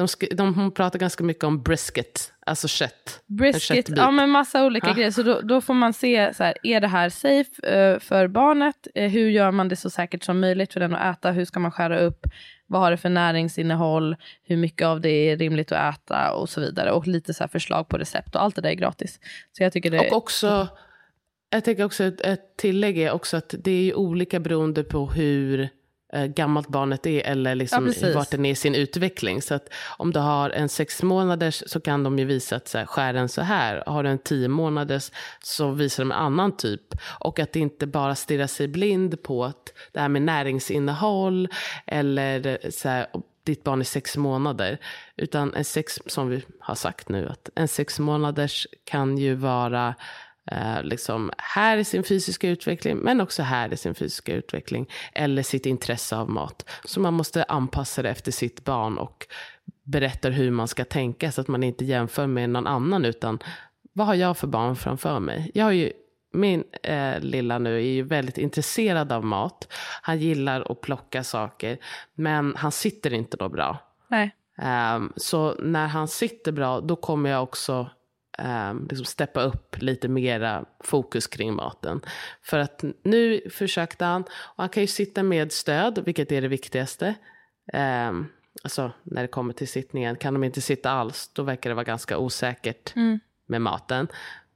De, de hon pratar ganska mycket om brisket, alltså kött. Brisket, ja men massa olika Ja. grejer. Så då, då får man se, så här, är det här safe eh, för barnet? Eh, hur gör man det så säkert som möjligt för den att äta? Hur ska man skära upp? Vad har det för näringsinnehåll? Hur mycket av det är rimligt att äta? Och så vidare. Och lite så här förslag på recept och allt det där är gratis. Så jag tycker det Och också, jag tänker också ett, ett tillägg är också att det är olika beroende på hur gammalt barnet är eller Ja, liksom precis. vart den är i sin utveckling. Så att om du har en sex månaders så kan de ju visa att så här, skär den så här. Har du en tio månaders så visar de en annan typ. Och att det inte bara stirra sig blind på att det här med näringsinnehåll eller eh, så här, ditt barn är sex månader. Utan en sex, som vi har sagt nu, att en sex månaders kan ju vara eh, liksom här i sin fysiska utveckling, men också här i sin fysiska utveckling. Eller sitt intresse av mat. Så man måste anpassa det efter sitt barn och berättar hur man ska tänka så att man inte jämför med någon annan utan vad har jag för barn framför mig? Jag har ju, min eh, lilla nu är ju väldigt intresserad av mat. Han gillar att plocka saker men han sitter inte då bra. Nej. Ehm, så när han sitter bra, då kommer jag också um, liksom steppa upp lite mera fokus kring maten. För att nu försökte han, och han kan ju sitta med stöd, vilket är det viktigaste. Um, alltså när det kommer till sittningen, kan de inte sitta alls, då verkar det vara ganska osäkert med maten.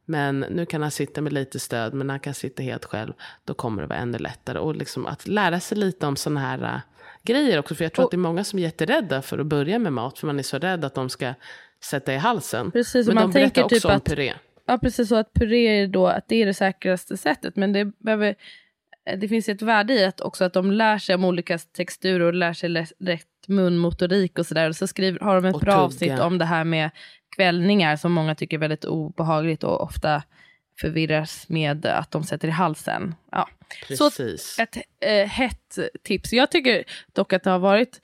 Men nu kan han sitta med lite stöd, men han kan sitta helt själv, då kommer det vara ännu lättare. Och liksom att lära sig lite om sådana här äh, grejer också, för jag tror Och- att det är många som är jätterädda för att börja med mat, för man är så rädd att de ska sätta i halsen. Precis, men man de berättar tänker också typ om att- puré. Ja, precis så att puré är då att det är det säkraste sättet. Men det behöver det finns ett värde i att också att de lär sig om olika texturer och lär sig rätt munmotorik och sådär. Och så skriver, har de ett bra avsnitt om det här med kvällningar som många tycker är väldigt obehagligt och ofta förvirras med att de sätter i halsen. Ja. Så Precis. ett eh, hett tips. Jag tycker dock att det har varit,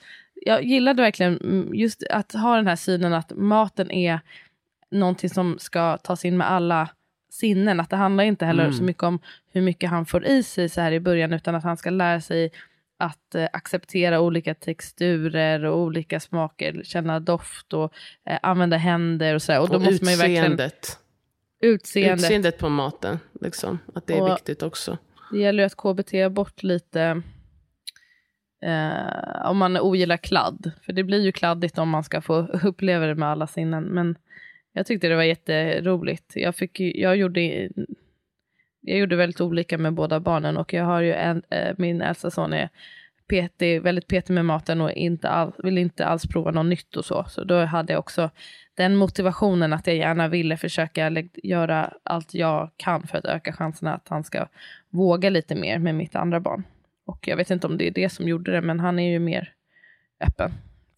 jag gillade verkligen mm, just att ha den här synen att maten är någonting som ska tas in med alla sinnen. Att det handlar inte heller Mm. så mycket om hur mycket han får i sig så här i början utan att han ska lära sig att eh, acceptera olika texturer och olika smaker, känna doft och eh, använda händer och sådär. Och då och måste man ju verkligen... utseendet. Utseende. Utseendet på maten, liksom. Att det är Och- viktigt också. Det gäller ju att KBT bort lite eh, om man ogillar kladd. För det blir ju kladdigt om man ska få [laughs] uppleva det med alla sinnen. Men Jag tyckte det var jätteroligt. Jag, fick, jag, gjorde, jag gjorde väldigt olika med båda barnen och jag har ju en, eh, min äldsta son är petig, väldigt petig med maten och inte all, vill inte alls prova något nytt och så. Så då hade jag också den motivationen att jag gärna ville försöka göra allt jag kan för att öka chanserna att han ska våga lite mer med mitt andra barn. Och jag vet inte om det är det som gjorde det, men han är ju mer öppen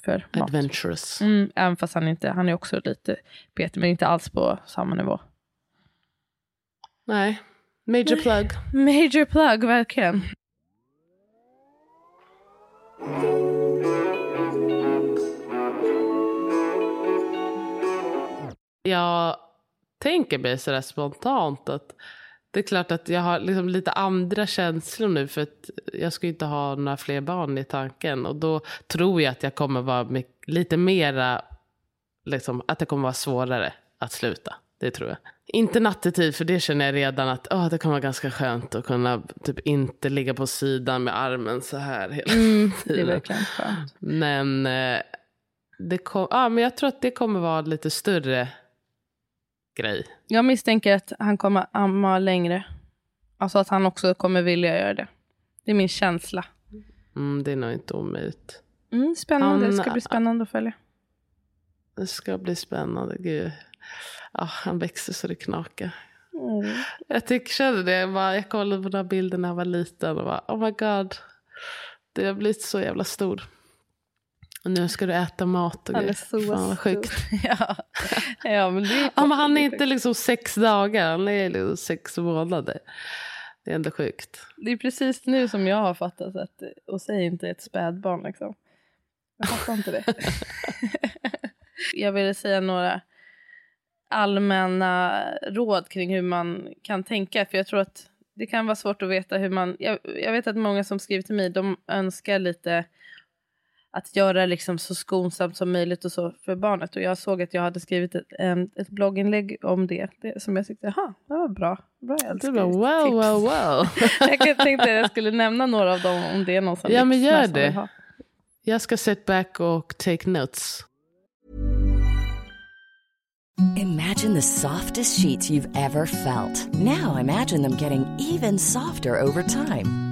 för mat. Adventurous. Mm, även fast han inte, han är också lite petig, men inte alls på samma nivå. Nej, major plug. [laughs] Major plug, verkligen. Jag tänker mig sådär spontant att det är klart att jag har liksom lite andra känslor nu för att jag ska inte ha några fler barn i tanken. Och då tror jag att jag kommer vara lite mera, liksom, att det kommer vara svårare att sluta. Det tror jag. Inte nattetid, för det känner jag redan att oh, det kommer vara ganska skönt att kunna typ inte ligga på sidan med armen så här hela mm, tiden. Det är verkligen skönt. Men, eh, det kom, ah, men jag tror att det kommer vara lite större grej. Jag misstänker att han kommer amma längre. Alltså att han också kommer vilja göra det. Det är min känsla. Mm, det är nog inte omöjligt. Mm, spännande, han, det ska bli spännande att följa. Det ska bli spännande, gud. Ja, han växer så det knakar. Mm. Jag tycker, kände det, jag, bara, jag kollade på den här bilden när jag var liten och bara, oh my god. Det har blivit så jävla stor. Och nu ska du äta mat och Han är så Fan vad sjukt. [laughs] ja. ja, men, det är ja, men han är inte liksom sex dagar, han är liksom sex månader. Det är ändå sjukt. Det är precis nu som jag har fattat att och säg inte ett spädbarn liksom. Jag fattar inte det. [laughs] jag ville säga några allmänna råd kring hur man kan tänka. För jag tror att det kan vara svårt att veta hur man... Jag, jag vet att många som skriver till mig, de önskar lite att göra liksom så skonsamt som möjligt och så för barnet. Och jag såg att jag hade skrivit ett, ett blogginlägg om det, det som jag tyckte, jaha, det var bra. bra jag du bara, wow, tips. wow, wow. [laughs] jag tänkte att jag skulle nämna några av dem om det är någon som Ja, men gör det. Jag ska sit back och take notes. Imagine the softest sheets you've ever felt. Now imagine them getting even softer over time.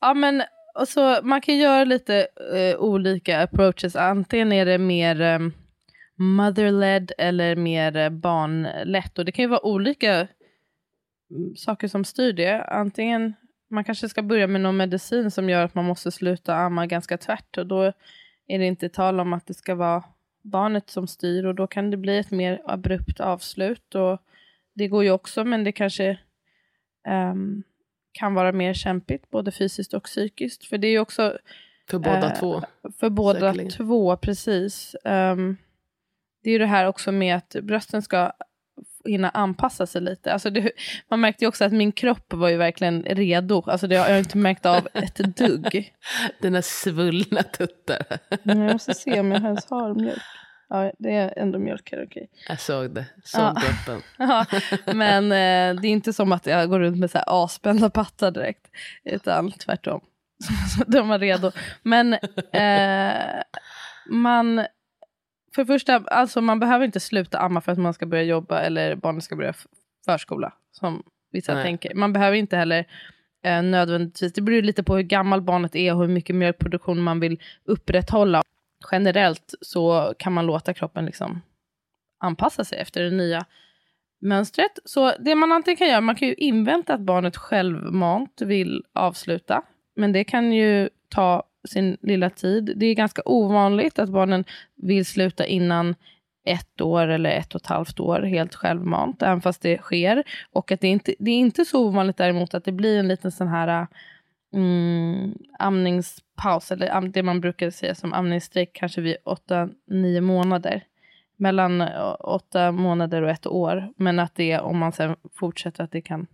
Ja men så man kan göra lite uh, olika approaches. Antingen är det mer um, mother-led eller mer uh, barnlett. Och det kan ju vara olika mm, saker som styr det. Antingen man kanske ska börja med någon medicin som gör att man måste sluta amma ganska tvärt. Och då är det inte tal om att det ska vara barnet som styr och då kan det bli ett mer abrupt avslut. Och det går ju också men det kanske um, kan vara mer kämpigt både fysiskt och psykiskt. För det är ju också... För båda uh, två. För båda Säkerligen. två, precis. Um, det är ju det här också med att brösten ska hinna anpassa sig lite. Alltså det, man märkte ju också att min kropp var ju verkligen redo. Alltså det har jag inte märkt av ett dugg. [laughs] Dina svullna tuttar. jag måste se om jag ens har mjölk. Ja, det är ändå mjölk här, okej. Jag såg det, såg ja. droppen. [laughs] ja, men eh, det är inte som att jag går runt med så här avspända pattar direkt, utan tvärtom. [laughs] De var redo. Men eh, man, för det första, alltså man behöver inte sluta amma för att man ska börja jobba eller barnet ska börja förskola, som vissa Nej. tänker. Man behöver inte heller eh, nödvändigtvis, det beror lite på hur gammal barnet är och hur mycket mjölkproduktion man vill upprätthålla. Generellt så kan man låta kroppen liksom anpassa sig efter det nya mönstret. Så det man antingen kan göra, man kan ju invänta att barnet självmant vill avsluta. Men det kan ju ta sin lilla tid. Det är ganska ovanligt att barnen vill sluta innan ett år eller ett och ett halvt år helt självmant, även fast det sker. Och att det, inte, det är inte så ovanligt däremot att det blir en liten sån här mm, amningspaus, eller det man brukar säga som amningsstrejk, kanske vid åtta, nio månader. Mellan eh, åtta månader och ett år. Men att det, om man sen fortsätter, att det kan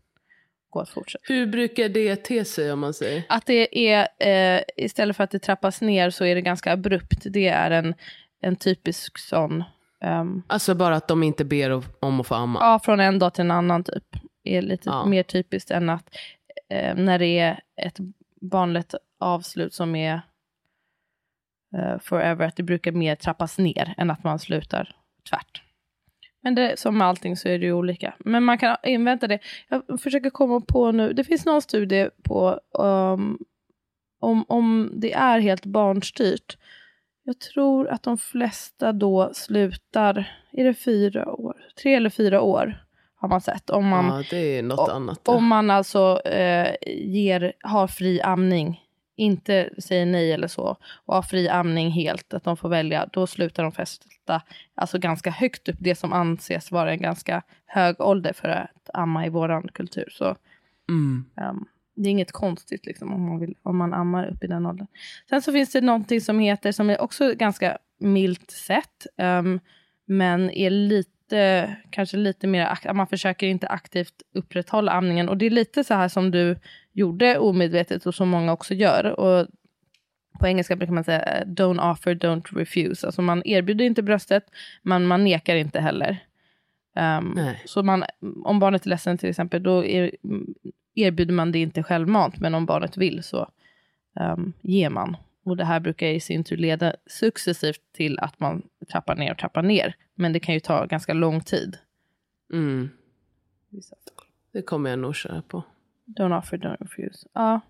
gå att fortsätta. Hur brukar det te sig om man säger? Att det är, eh, istället för att det trappas ner så är det ganska abrupt. Det är en, en typisk sån, ehm, Alltså bara att de inte ber om att få amma? ja från en dag till en annan typ. Är lite Ja. mer typiskt än att eh, när det är ett vanligt avslut som är eh, forever, att det brukar mer trappas ner än att man slutar tvärt. Men det, som med allting så är det ju olika. Men man kan invänta det. Jag försöker komma på nu, det finns någon studie på um, om, om det är helt barnstyrt. Jag tror att de flesta då slutar, är det fyra år? Tre eller fyra år har man sett. Om man, ja, det är något o- annat. om man alltså eh, ger, har fri amning, inte säger nej eller så, och har fri amning helt, att de får välja, då slutar de festa alltså ganska högt upp, det som anses vara en ganska hög ålder för att amma i våran kultur. Så Mm. ehm, det är inget konstigt liksom, om, man vill, om man ammar upp i den åldern. Sen så finns det någonting som heter, som är också ganska milt sett, ehm, men är lite, kanske lite mer, man försöker inte aktivt upprätthålla amningen. Och det är lite så här som du gjorde omedvetet och som många också gör. Och på engelska brukar man säga don't offer, don't refuse. Alltså man erbjuder inte bröstet, men man nekar inte heller. Nej. så man, om barnet är ledsen till exempel, då er, erbjuder man det inte självmant, men om barnet vill så um, ger man. Och det här brukar i sin tur leda successivt till att man trappar ner och trappar ner. Men det kan ju ta ganska lång tid. Mm. Det kommer jag nog köra på. Don't offer, don't refuse. Ja,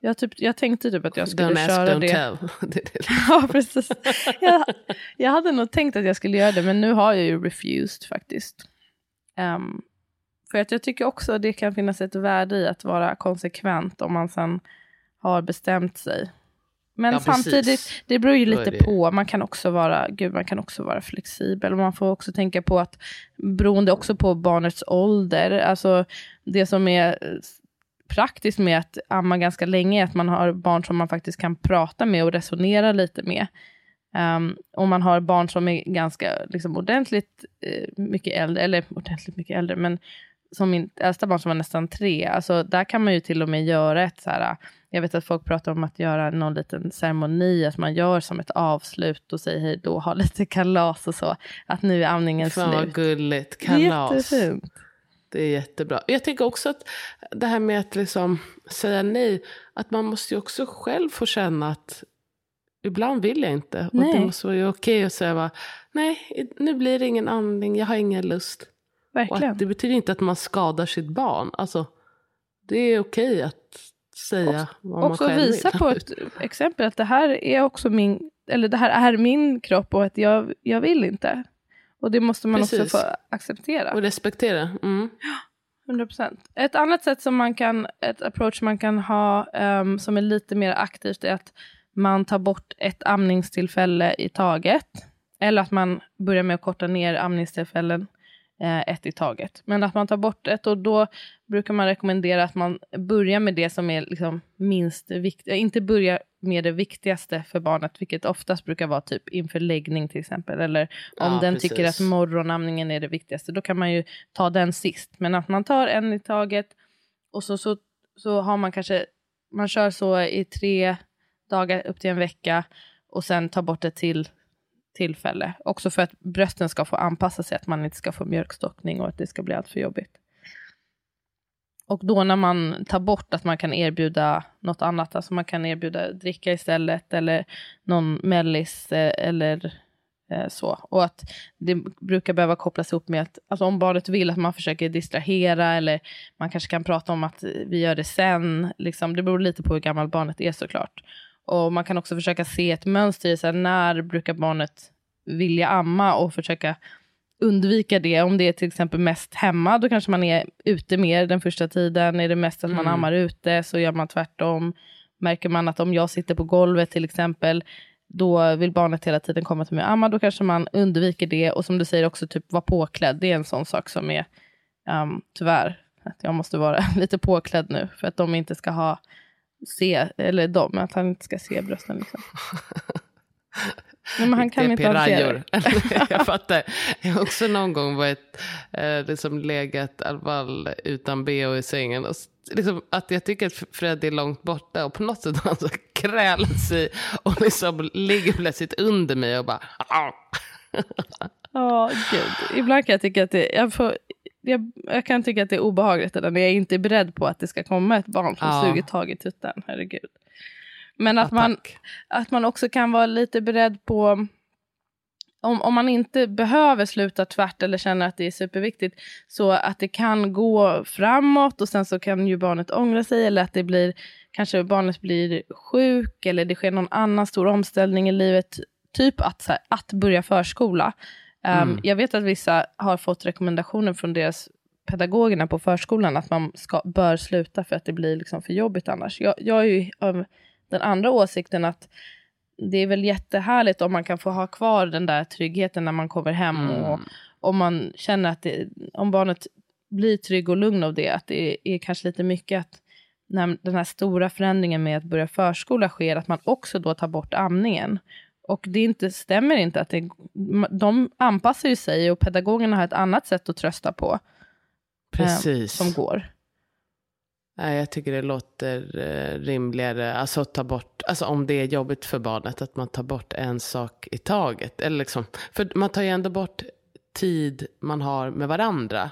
jag, typ, jag tänkte typ att jag skulle Don't ask, köra don't det. tell. [laughs] [laughs] Ja, precis. Jag, jag hade nog tänkt att jag skulle göra det, men nu har jag ju refused faktiskt. Ehm, för att jag tycker också att det kan finnas ett värde i att vara konsekvent om man sen har bestämt sig. Men Ja, precis. samtidigt, det beror ju lite det- på. Man kan också vara, gud, man kan också vara flexibel. Man får också tänka på att, beroende också på barnets ålder, alltså det som är eh, praktiskt med att amma ganska länge är att man har barn som man faktiskt kan prata med och resonera lite med. Um, om man har barn som är ganska liksom, ordentligt eh, mycket äldre, eller ordentligt mycket äldre, men som min äldsta barn som var nästan tre, alltså där kan man ju till och med göra ett så här, jag vet att folk pratar om att göra någon liten ceremoni, att man gör som ett avslut och säger hej då, ha lite kalas och så, att nu är amningen Fan vad slut. gulligt. Det är Kalas. jättefint. Det är jättebra. Jag tänker också att det här med att liksom säga nej, att man måste ju också själv få känna att ibland vill jag inte. Och Nej. det måste vara okej att säga bara, nej, nu blir det ingen andning, jag har ingen lust. Och Verkligen. att det betyder inte att man skadar sitt barn. Alltså, det är okej att säga vad man också själv visa vill. på ett exempel att det här är också min, eller det här är min kropp och att jag, jag vill inte. Och det måste man också Precis. få acceptera. Och respektera. Mm. [gasps] 100%. Ett annat sätt som man kan, ett approach man kan ha ehm, som är lite mer aktivt är att man tar bort ett amningstillfälle i taget. Eller att man börjar med att korta ner amningstillfällen eh, ett i taget. Men att man tar bort ett och då brukar man rekommendera att man börjar med det som är liksom minst viktigt. Inte börja med det viktigaste för barnet, vilket oftast brukar vara typ inför läggning till exempel. Eller om Ja, den precis. tycker att morgonamningen är det viktigaste, då kan man ju ta den sist. Men att man tar en i taget och så, så, så har man kanske, man kör så i tre dagar upp till en vecka och sen tar bort ett till tillfälle. Också för att brösten ska få anpassa sig, att man inte ska få mjölkstockning och att det ska bli allt för jobbigt. Och då när man tar bort att man kan erbjuda något annat, alltså man kan erbjuda dricka istället eller någon mellis eh, eller eh, så. Och att det brukar behöva kopplas ihop med att alltså om barnet vill att man försöker distrahera eller man kanske kan prata om att vi gör det sen. Liksom. Det beror lite på hur gammalt barnet är såklart. Och man kan också försöka se ett mönster i så här, när brukar barnet vilja amma och försöka undvika det. Om det är till exempel mest hemma, då kanske man är ute mer den första tiden. Är det mest att man Mm. ammar ute så gör man tvärtom. Märker man att om jag sitter på golvet till exempel, då vill barnet hela tiden komma till mig och amma, då kanske man undviker det. Och som du säger också, typ vara påklädd. Det är en sån sak som är, um, tyvärr, att jag måste vara [laughs] lite påklädd nu. För att de inte ska ha, se, eller de, att han inte ska se brösten. Liksom. [laughs] Nej, men han kan inte pirajor. [laughs] jag fattar. Jag har också någon gång varit, eh, liksom legat fall utan bh i sängen. Och, liksom, att jag tycker att Fred är långt borta och på något sätt har han så krälat sig och liksom ligger plötsligt under mig och bara... Ja, gud. Ibland kan jag tycka att det, jag, får, jag, jag kan tycka att det är obehagligt när jag inte är beredd på att det ska komma ett barn som Ja. suger tag i tutten. Herregud. Men att man, att man också kan vara lite beredd på om, om man inte behöver sluta tvärt eller känner att det är superviktigt så att det kan gå framåt och sen så kan ju barnet ångra sig eller att det blir kanske barnet blir sjuk eller det sker någon annan stor omställning i livet. Typ att, här, att börja förskola. Um, Jag vet att vissa har fått rekommendationer från deras pedagogerna på förskolan att man ska, bör sluta för att det blir liksom för jobbigt annars. Jag, jag är ju av den andra åsikten att det är väl jättehärligt om man kan få ha kvar den där tryggheten när man kommer hem och om man känner att det, om barnet blir trygg och lugn av det, att det är kanske lite mycket att när den här stora förändringen med att börja förskola sker, att man också då tar bort amningen. Och det inte, stämmer inte att det, de anpassar ju sig och pedagogerna har ett annat sätt att trösta på eh, Precis. som går. Jag tycker det låter eh, rimligare. Alltså, att ta bort, alltså om det är jobbigt för barnet, att man tar bort en sak i taget. Eller liksom, för man tar ju ändå bort tid man har med varandra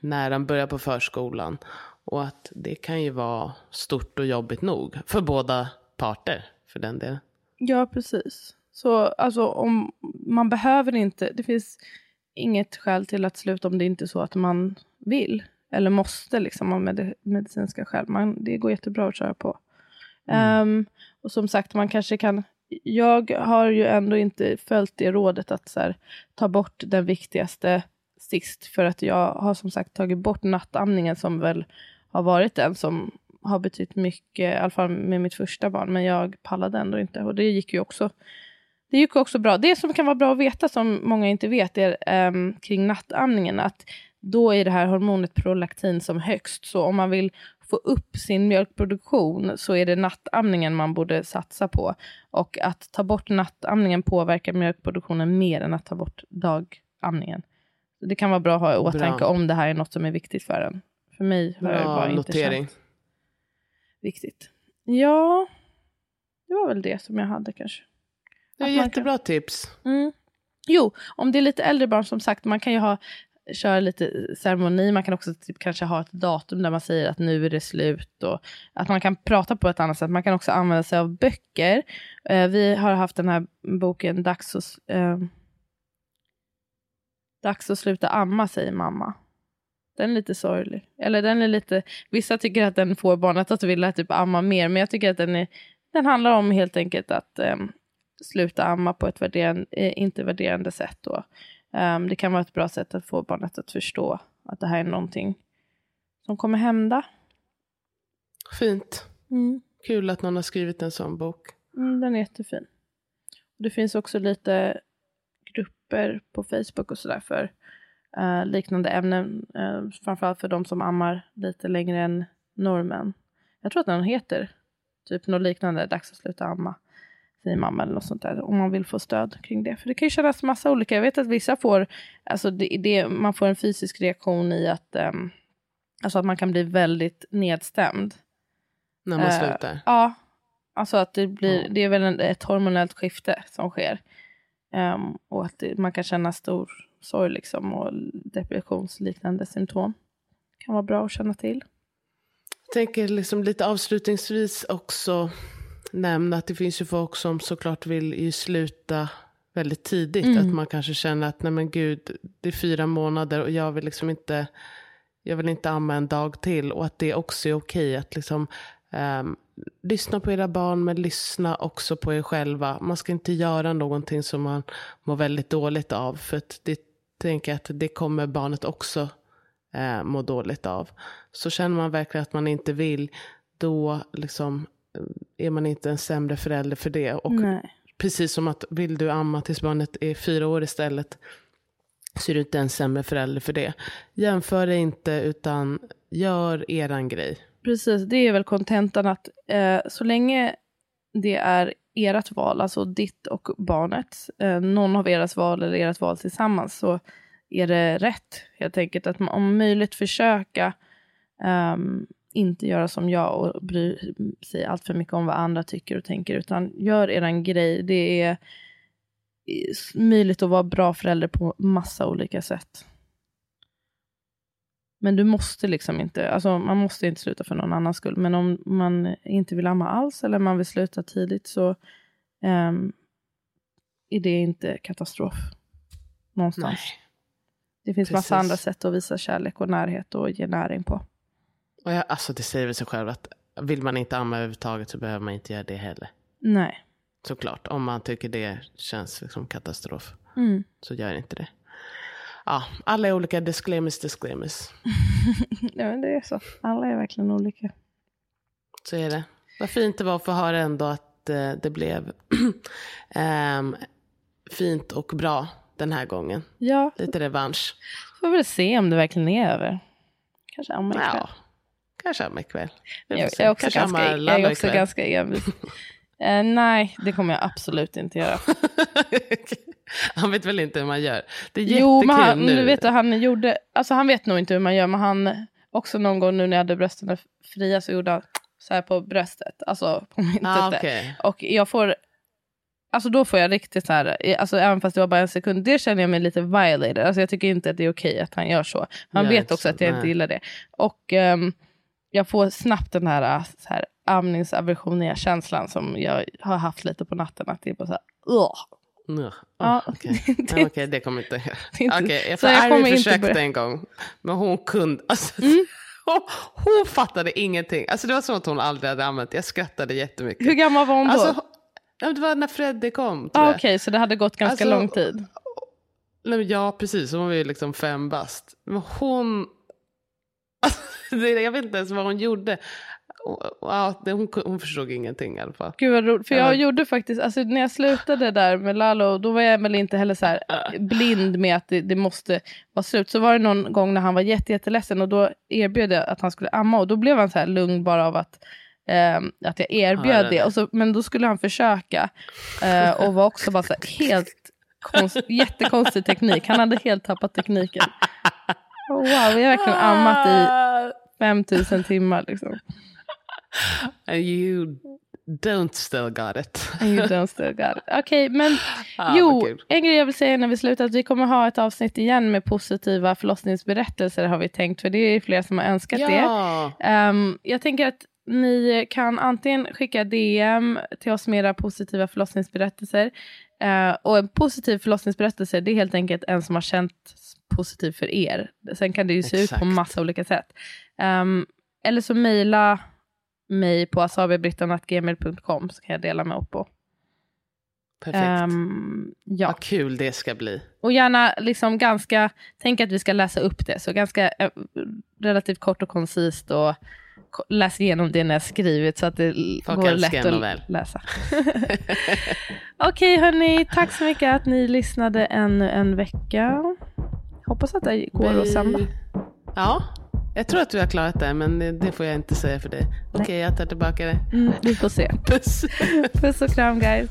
när de börjar på förskolan. Och att det kan ju vara stort och jobbigt nog för båda parter för den delen. Ja, precis. Så alltså om man behöver inte, det finns inget skäl till att sluta om det inte är så att man vill. Eller måste liksom av med medicinska skäl. Man, det går jättebra att köra på. Ehm, och som sagt, man kanske kan, jag har ju ändå inte följt det rådet att här, ta bort den viktigaste sist. För att jag har som sagt tagit bort nattamningen som väl har varit den som har betytt mycket, i alla fall med mitt första barn. Men jag pallade ändå inte och det gick ju också det gick också bra. Det som kan vara bra att veta som många inte vet är ehm, kring nattamningen att då är det här hormonet prolaktin som högst. Så om man vill få upp sin mjölkproduktion så är det nattamningen man borde satsa på. Och att ta bort nattamningen påverkar mjölkproduktionen mer än att ta bort dagamningen. Det kan vara bra att ha i åtanke Bra. om det här är något som är viktigt för en. För mig har det bara inte känt viktigt. Ja, det var väl det som jag hade kanske. Det är jättebra tips. Mm. Jo, om det är lite äldre barn som sagt, man kan ju ha köra lite ceremoni, man kan också typ kanske ha ett datum där man säger att nu är det slut och att man kan prata på ett annat sätt. Man kan också använda sig av böcker. Eh, vi har haft den här boken Dags att, eh, Dags att sluta amma, säger mamma. Den är lite sorglig. Eller den är lite, vissa tycker att den får barnet att vilja typ amma mer, men jag tycker att den, är, den handlar om helt enkelt att eh, sluta amma på ett värderande, eh, inte värderande sätt. Då. Ehm, det kan vara ett bra sätt att få barnet att förstå att det här är någonting som kommer hända. Fint. Mm. Kul att någon har skrivit en sån bok. Mm, den är jättefin. Det finns också lite grupper på Facebook och sådär för eh, liknande ämnen. Uh, framförallt för de som ammar lite längre än normen. Jag tror att den heter typ något liknande, dags att sluta amma. Säger mamma eller något sånt där. Om man vill få stöd kring det. För det kan ju kännas massa olika. Jag vet att vissa får, alltså det, det, man får en fysisk reaktion i att, um, alltså att man kan bli väldigt nedstämd. När man Eh, slutar. Ja, alltså att det blir, Ja. det är väl en, ett hormonellt skifte som sker. Ehm, och att det, man kan känna stor sorg liksom och depressionsliknande symptom. Kan vara bra att känna till. Jag tänker liksom lite avslutningsvis också nämna att det finns ju folk som såklart vill ju sluta väldigt tidigt. Mm. Att man kanske känner att nej men gud, det är fyra månader och jag vill liksom inte, jag vill inte amma en dag till. Och att det också är okej att liksom ehm, lyssna på era barn men lyssna också på er själva. Man ska inte göra någonting som man mår väldigt dåligt av. För att det tänker att det kommer barnet också eh, må dåligt av. Så känner man verkligen att man inte vill, då liksom är man inte en sämre förälder för det. Och Nej. precis som att vill du amma tills barnet är fyra år istället så är du inte en sämre förälder för det. Jämför det inte utan gör eran grej. Precis, det är väl kontentan att eh, så länge det är ert val, alltså ditt och barnets, eh, någon av deras val eller ert val tillsammans, så är det rätt helt enkelt att man, om möjligt försöka ehm, inte göra som jag och bry sig allt för mycket om vad andra tycker och tänker, utan gör eran grej. Det är möjligt att vara bra förälder på massa olika sätt. Men du måste liksom inte, alltså man måste inte sluta för någon annans skull. Men om man inte vill amma alls eller man vill sluta tidigt så ehm, är det inte katastrof någonstans. Nej. Det finns precis. massa andra sätt att visa kärlek och närhet och ge näring på. Och jag, alltså det säger väl sig själv att vill man inte amma överhuvudtaget så behöver man inte göra det heller. Nej. Såklart, om man tycker det känns som katastrof Mm. så gör inte det. Ja, alla är olika, disclaimers, disclaimers. [laughs] ja, men det är så. Alla är verkligen olika. Så är det. Vad fint det var att få höra ändå att eh, det blev [clears throat] ehm, fint och bra den här gången. Ja, Lite revansch. får väl se om det verkligen är över. Kanske amma. Ja, kanske amma ikväll. Jag, jag är också, ganska, jag är också ganska envis. Eh, nej, det kommer jag absolut inte göra. [laughs] han vet väl inte hur man gör. Det är jättekul Jo, men han, nu. vet du, han gjorde, alltså han vet nog inte hur man gör, men han också någon gång nu när jag hade brösten fria så gjorde han så här på bröstet, alltså på min ah, okej. Och jag får, alltså då får jag riktigt så här, alltså även fast det var bara en sekund, det känner jag mig lite violated. Alltså jag tycker inte att det är okej att han gör så. Han Gör vet inte också så, att jag inte nej. gillar det. Och ehm, jag får snabbt den här, så här amningsaversioniga känslan som jag har haft lite på natten. Att det är bara så här, ugh. Ja, Ja, [laughs] okej. det- Ja, okej, det kommer inte... [laughs] det inte- Okej, jag, så jag kommer inte försökte börja- en gång. Men hon kunde... Alltså, Mm. [laughs] hon, hon fattade ingenting. Alltså, det var som att hon aldrig hade använt Jag skrattade jättemycket. Hur gammal var hon då? Alltså, det var när Freddy kom. ah. Okej, så det hade gått ganska Alltså, lång tid. Nej, ja, precis. Hon var ju liksom fem bast. Men hon... Alltså, jag vet inte ens vad hon gjorde. Ja, hon, hon förstod ingenting i alla fall. Gud vad roligt. För Ja. jag gjorde faktiskt, alltså när jag slutade där med Lalo, då var jag väl inte heller så här blind med att det, det måste vara slut. Så var det någon gång när han var jätte, jätteledsen och då erbjöd jag att han skulle amma och då blev han så här lugn bara av att ehm, att jag erbjöd Ja, det- det. Och så, men då skulle han försöka eh, och var också bara så här, helt konst, jättekonstig teknik. Han hade helt tappat tekniken. Wow, vi har verkligen ammat i 5000 timmar liksom. And you don't still got it. You don't still got it. Okej, men Ah, jo, kul. en grej jag vill säga när vi slutar, att vi kommer ha ett avsnitt igen med positiva förlossningsberättelser har vi tänkt, för det är flera som har önskat det. Ja, Ehm, jag tänker att ni kan antingen skicka DM till oss med era positiva förlossningsberättelser. Eh, och en positiv förlossningsberättelse, det är helt enkelt en som har känts positiv för er. Sen kan det ju se ut Exakt. på massa olika sätt. Ehm, eller så mejla mig på asabiabrittan.gmail.com så kan jag dela med på. perfekt. Ehm, ja. Vad kul det ska bli. Och gärna liksom ganska, tänk att vi ska läsa upp det, så ganska eh, relativt kort och koncist och ko- läs igenom det när jag skrivit så att det Folk går lätt att novell. läsa. [laughs] Okej hörni, tack så mycket att ni lyssnade ännu en vecka. Hoppas att det går att sända. Ja, jag tror att du har klarat det, men det- får jag inte säga för dig. Okej, jag tar tillbaka det. Mm, vi får se. [laughs] Puss. Puss och kram guys.